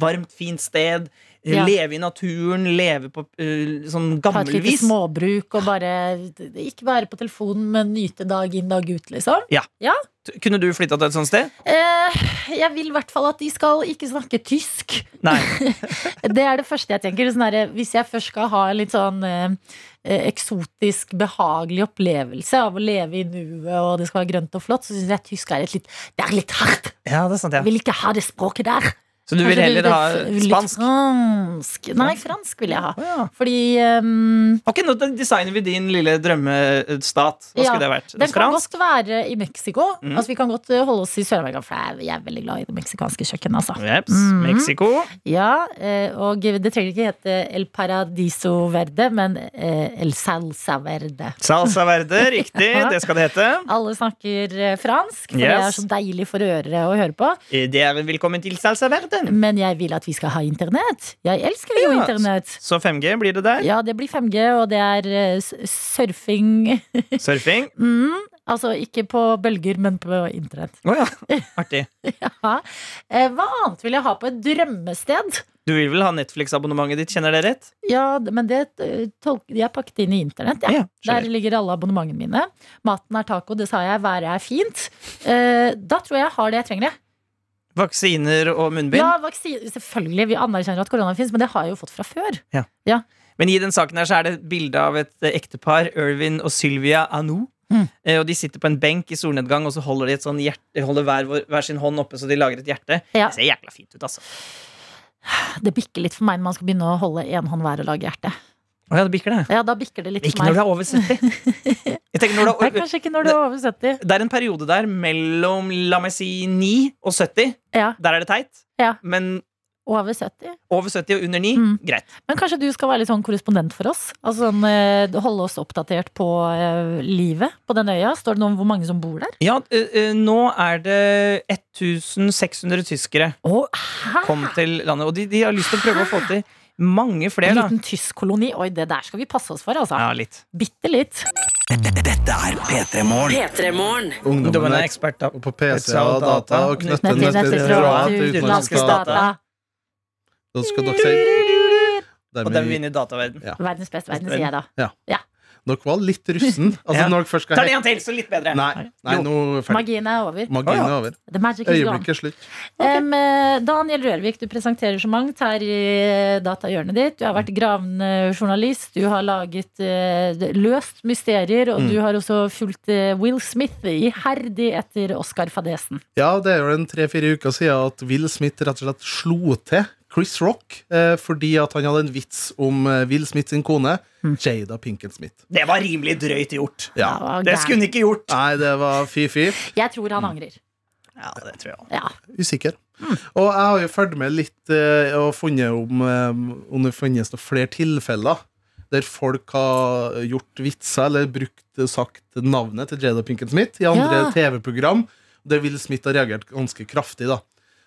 varmt, fint sted. Ja. Leve i naturen, leve på uh, sånn et lite småbruk og bare ikke være på telefonen, men nyte dag inn, dag ut, liksom. Ja. T- Kunne du flytta til et sånt sted? Eh, jeg vil i hvert fall at de skal ikke snakke tysk. Nei. [laughs] Det er det første jeg tenker. Sånn der, hvis jeg først skal ha en litt sånn eh, eh, eksotisk, behagelig opplevelse av å leve i nuet, og det skal være grønt og flott, så syns jeg tysk er et litt Det er litt hardt. Ja, det er sant, ja. Jeg vil ikke ha det språket der. Så du vil heller ha spansk? Fransk. Nei, fransk vil jeg ha. Ja. Fordi um, Ok, nå designer vi din lille drømmestat. Hva Ja, skulle det vært? Den kan Fransk? godt være i Mexico. Mm. Altså, vi kan godt uh, holde oss i Sør-Amerika, for jeg er- veldig glad i det meksikanske kjøkkenet. Altså. Jeps. mm. Mexico. Ja, eh, og det trenger ikke hete El Paradiso Verde, men eh, El Salsa Verde. Salsa verde, riktig. [laughs] Det skal det hete. Alle snakker eh, fransk, for det er så deilig for øret å høre på. Eh, Det er vel velkommen til salsa verde. Men jeg vil at vi skal ha internett. Jeg elsker jo Ja. internett. Så 5G blir det der. Ja, det blir 5G, og det er eh, surfing [laughs] Surfing. mm, Altså ikke på bølger, men på internett. Å ja. [laughs] Artig. Ja. Eh, Hva annet vil jeg ha på et drømmested? Du vil vel ha Netflix-abonnementet ditt, kjenner det rett? Ja, men det eh, jeg er pakket inn i internett. Ja. Ja, Der ligger alle abonnementene mine. Maten er taco, det sa jeg. Været er fint. Eh, da tror jeg jeg har det jeg trenger. jeg. Vaksiner og munnbind. Ja, vaksiner, selvfølgelig. Vi anerkjenner at korona fins, men det har jeg jo fått fra før. Men i den saken her så er det et bilde av et eh, ektepar, Irvin og Sylvia Anou. Mm. Eh, Og de sitter på en benk i solnedgang, og så holder de et sånn hjerte Holder hver, hver sin hånd oppe, så de lager et hjerte. Ja. Det ser jækla fint ut, altså. Det bikker litt for meg når man skal begynne å holde én hånd hver og lage hjerte. Å ja, det bikker det. Ja, da bikker det litt Ikke for når du er over 70. Jeg tenker du [laughs] Nei, kanskje ikke når du er over 70. det er en periode der mellom la meg si 9 og 70. Ja, Der er det teit. Ja. Men over 70. over 70 og under 9, Mm. greit. Men kanskje du skal være litt sånn korrespondent for oss? Altså sånn, eh, Holde oss oppdatert på eh, livet på den øya? Står det noe om hvor mange som bor der? Ja, nå er det 1600 tyskere oh, kom til landet, og de, de har lyst til å prøve å få til mange En flere, da. liten tysk koloni. Oi, det der skal vi passe oss for, altså. Ja, litt. Bitte litt. Dette er P3 Morgen. Ungdommen er eksperter på PC og data og knytter Nettopp, fra utenlandske data. Da skal dere si Og den vinner dataverden. Ja. Verdens beste verden, sier jeg da. Dere var litt russen. [laughs] Altså, Ja. når dere først skal Ta det en til, så litt bedre. Nei, nei, nå er ferdig. Magien er over. Magien er over. The magic is gone. Øyeblikket er slutt. Okay. Um, Daniel Rørvik, du presenterer så mangt her i datahjørnet ditt. Du har vært gravende journalist, du har laget uh, løst mysterier, og Mm. du har også fulgt uh, Will Smith iherdig etter Oscar-fadesen. Ja, det er jo en tre-fire uker siden at Will Smith rett og slett slo til Chris Rock eh, fordi at han hadde en vits om eh, Will Smith sin kone, Mm. Jada Pinkett Smith. Det var rimelig drøyt gjort. Ja. Ja, Det gæren. skulle hun ikke gjort. Nei, det var fy-fy. Jeg tror han angrer. Ja, det tror jeg også. Ja. Usikker. Og jeg har jo fulgt med litt eh, og funnet om, eh, om det finnes noen flere tilfeller der folk har gjort vitser eller brukt eh, sagt navnet til Jada Pinkett Smith i andre Ja. TV-program. Der Will Smith har reagert ganske kraftig. da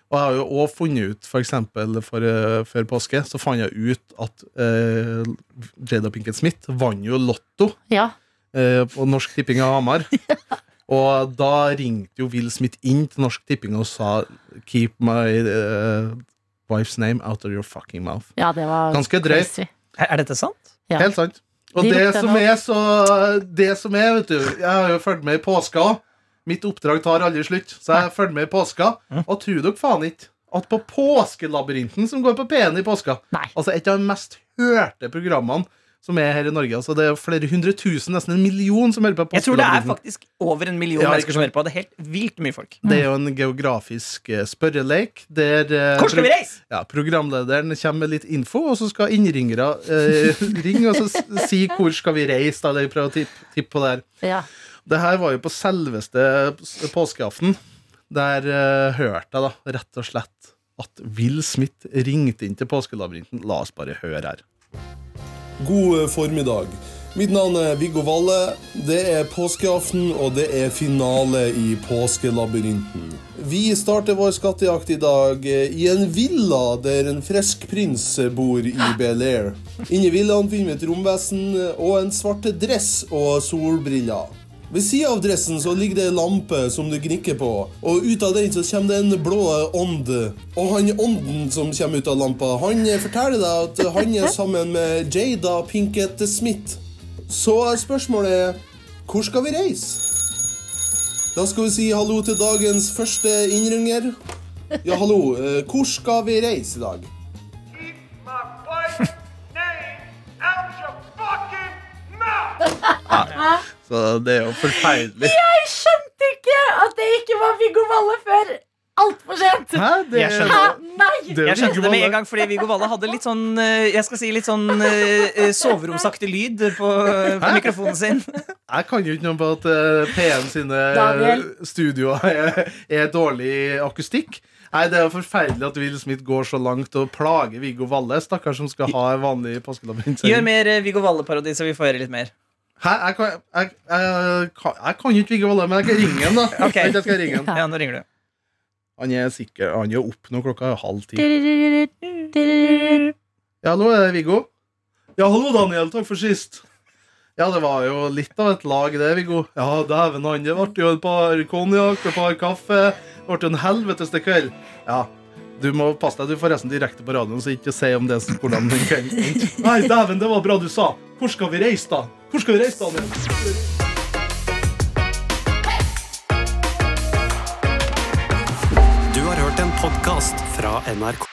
Og jeg har jo også funnet ut, for eksempel for, eh, før påske, så fant jeg ut at eh, Jada Pinkett Smith vant jo Lotto ja. eh, på Norsk Tipping av Hamar. [laughs] Og da ringte jo Will Smith inn til Norsk Tipping og sa Keep my uh, wife's name out of your fucking mouth. Ja, det var Ganske drøyt. Er dette sant? Ja. Helt sant. Og De det som er så Det som er, vet du Jeg har jo fulgt med i påska òg. Mitt oppdrag tar aldri slutt. Så jeg følger med i påska. Og tror dere faen ikke at på Påskelabyrinten, som går på P1 i påska Nei. Altså et av de mest hørte programmene som er her i Norge. Altså Det er flere hundre tusen, nesten en million, som hører på Jeg tror det er faktisk over en million Ja, mennesker som hører på. Det er helt vilt mye folk. Det er jo en geografisk spørrelek spørreleik der eh, Hvor skal vi reise? ja, programlederen kommer med litt info, og så skal innringere eh, [laughs] ringe og så si hvor skal vi reise, da, eller prøve å tippe tipp på det her. Ja. Det her var jo på selveste påskeaften. Der uh, hørte jeg da rett og slett at Will Smith ringte inn til Påskelabyrinten. La oss bare høre her. God eh, formiddag. Mitt navn er Viggo Valle. Det er påskeaften, og det er finale i Påskelabyrinten. Vi starter vår skattejakt i dag eh, i en villa der en frisk prins bor i Bel Air. Inni villaen finner vi et romvesen og en svarte dress og solbriller. Ved sida av dressen så ligger det en lampe som du gnikker på, og ut av den så kommer det en blå ånd. Og han ånden som kommer ut av lampa, han forteller deg at han er sammen med Jada Pinkett Smith. Så spørsmålet er hvor skal vi reise? Da skal vi si hallo til dagens første innringer. Ja, hallo. eh, Hvor skal vi reise i dag? [laughs] Så det er jo forferdelig. Jeg skjønte ikke at det ikke var Viggo Valle før altfor sent. Hæ? Det Jeg er. Hæ? Nei! det er Jeg skjønte det med en gang fordi Viggo Valle hadde litt sånn eh, Jeg skal si litt sånn eh, eh, soveromsaktig lyd på, på mikrofonen sin. Jeg kan jo ikke noe på at eh, P1 sine Daniel. studioer er, er dårlig akustikk. Nei, Det er jo forferdelig at Will Smith går så langt og plager Viggo Valle. Stakkar som skal ha vanlig påskelabyrint. Gjør mer Viggo Valle-parodi, så vi får høre litt mer. Hæ? Jeg kan, jeg, jeg, jeg kan jo ikke Viggo Valle, men jeg kan ringe ham, da. [laughs] Ok. Vent, Jeg skal ringe ham. Ja, nå ringer du. Han er sikker Han er opp nå klokka er halv ti. Ja, hallo, er det Viggo? Ja, hallo, Daniel. Takk for sist. Ja, det var jo litt av et lag, det, Viggo. Ja, dæven han. Det ble jo et par konjakk og et par kaffe. Det ble jo en helvetes til kveld. Ja. Du må passe deg. Du får resten direkte på radioen, så ikke si om det er hvordan den kvelden. [laughs] Nei, dæven, det var bra du sa. Hvor skal vi reise, da? Hvor skal vi reise, Daniel? Du har hørt en podkast fra NRK.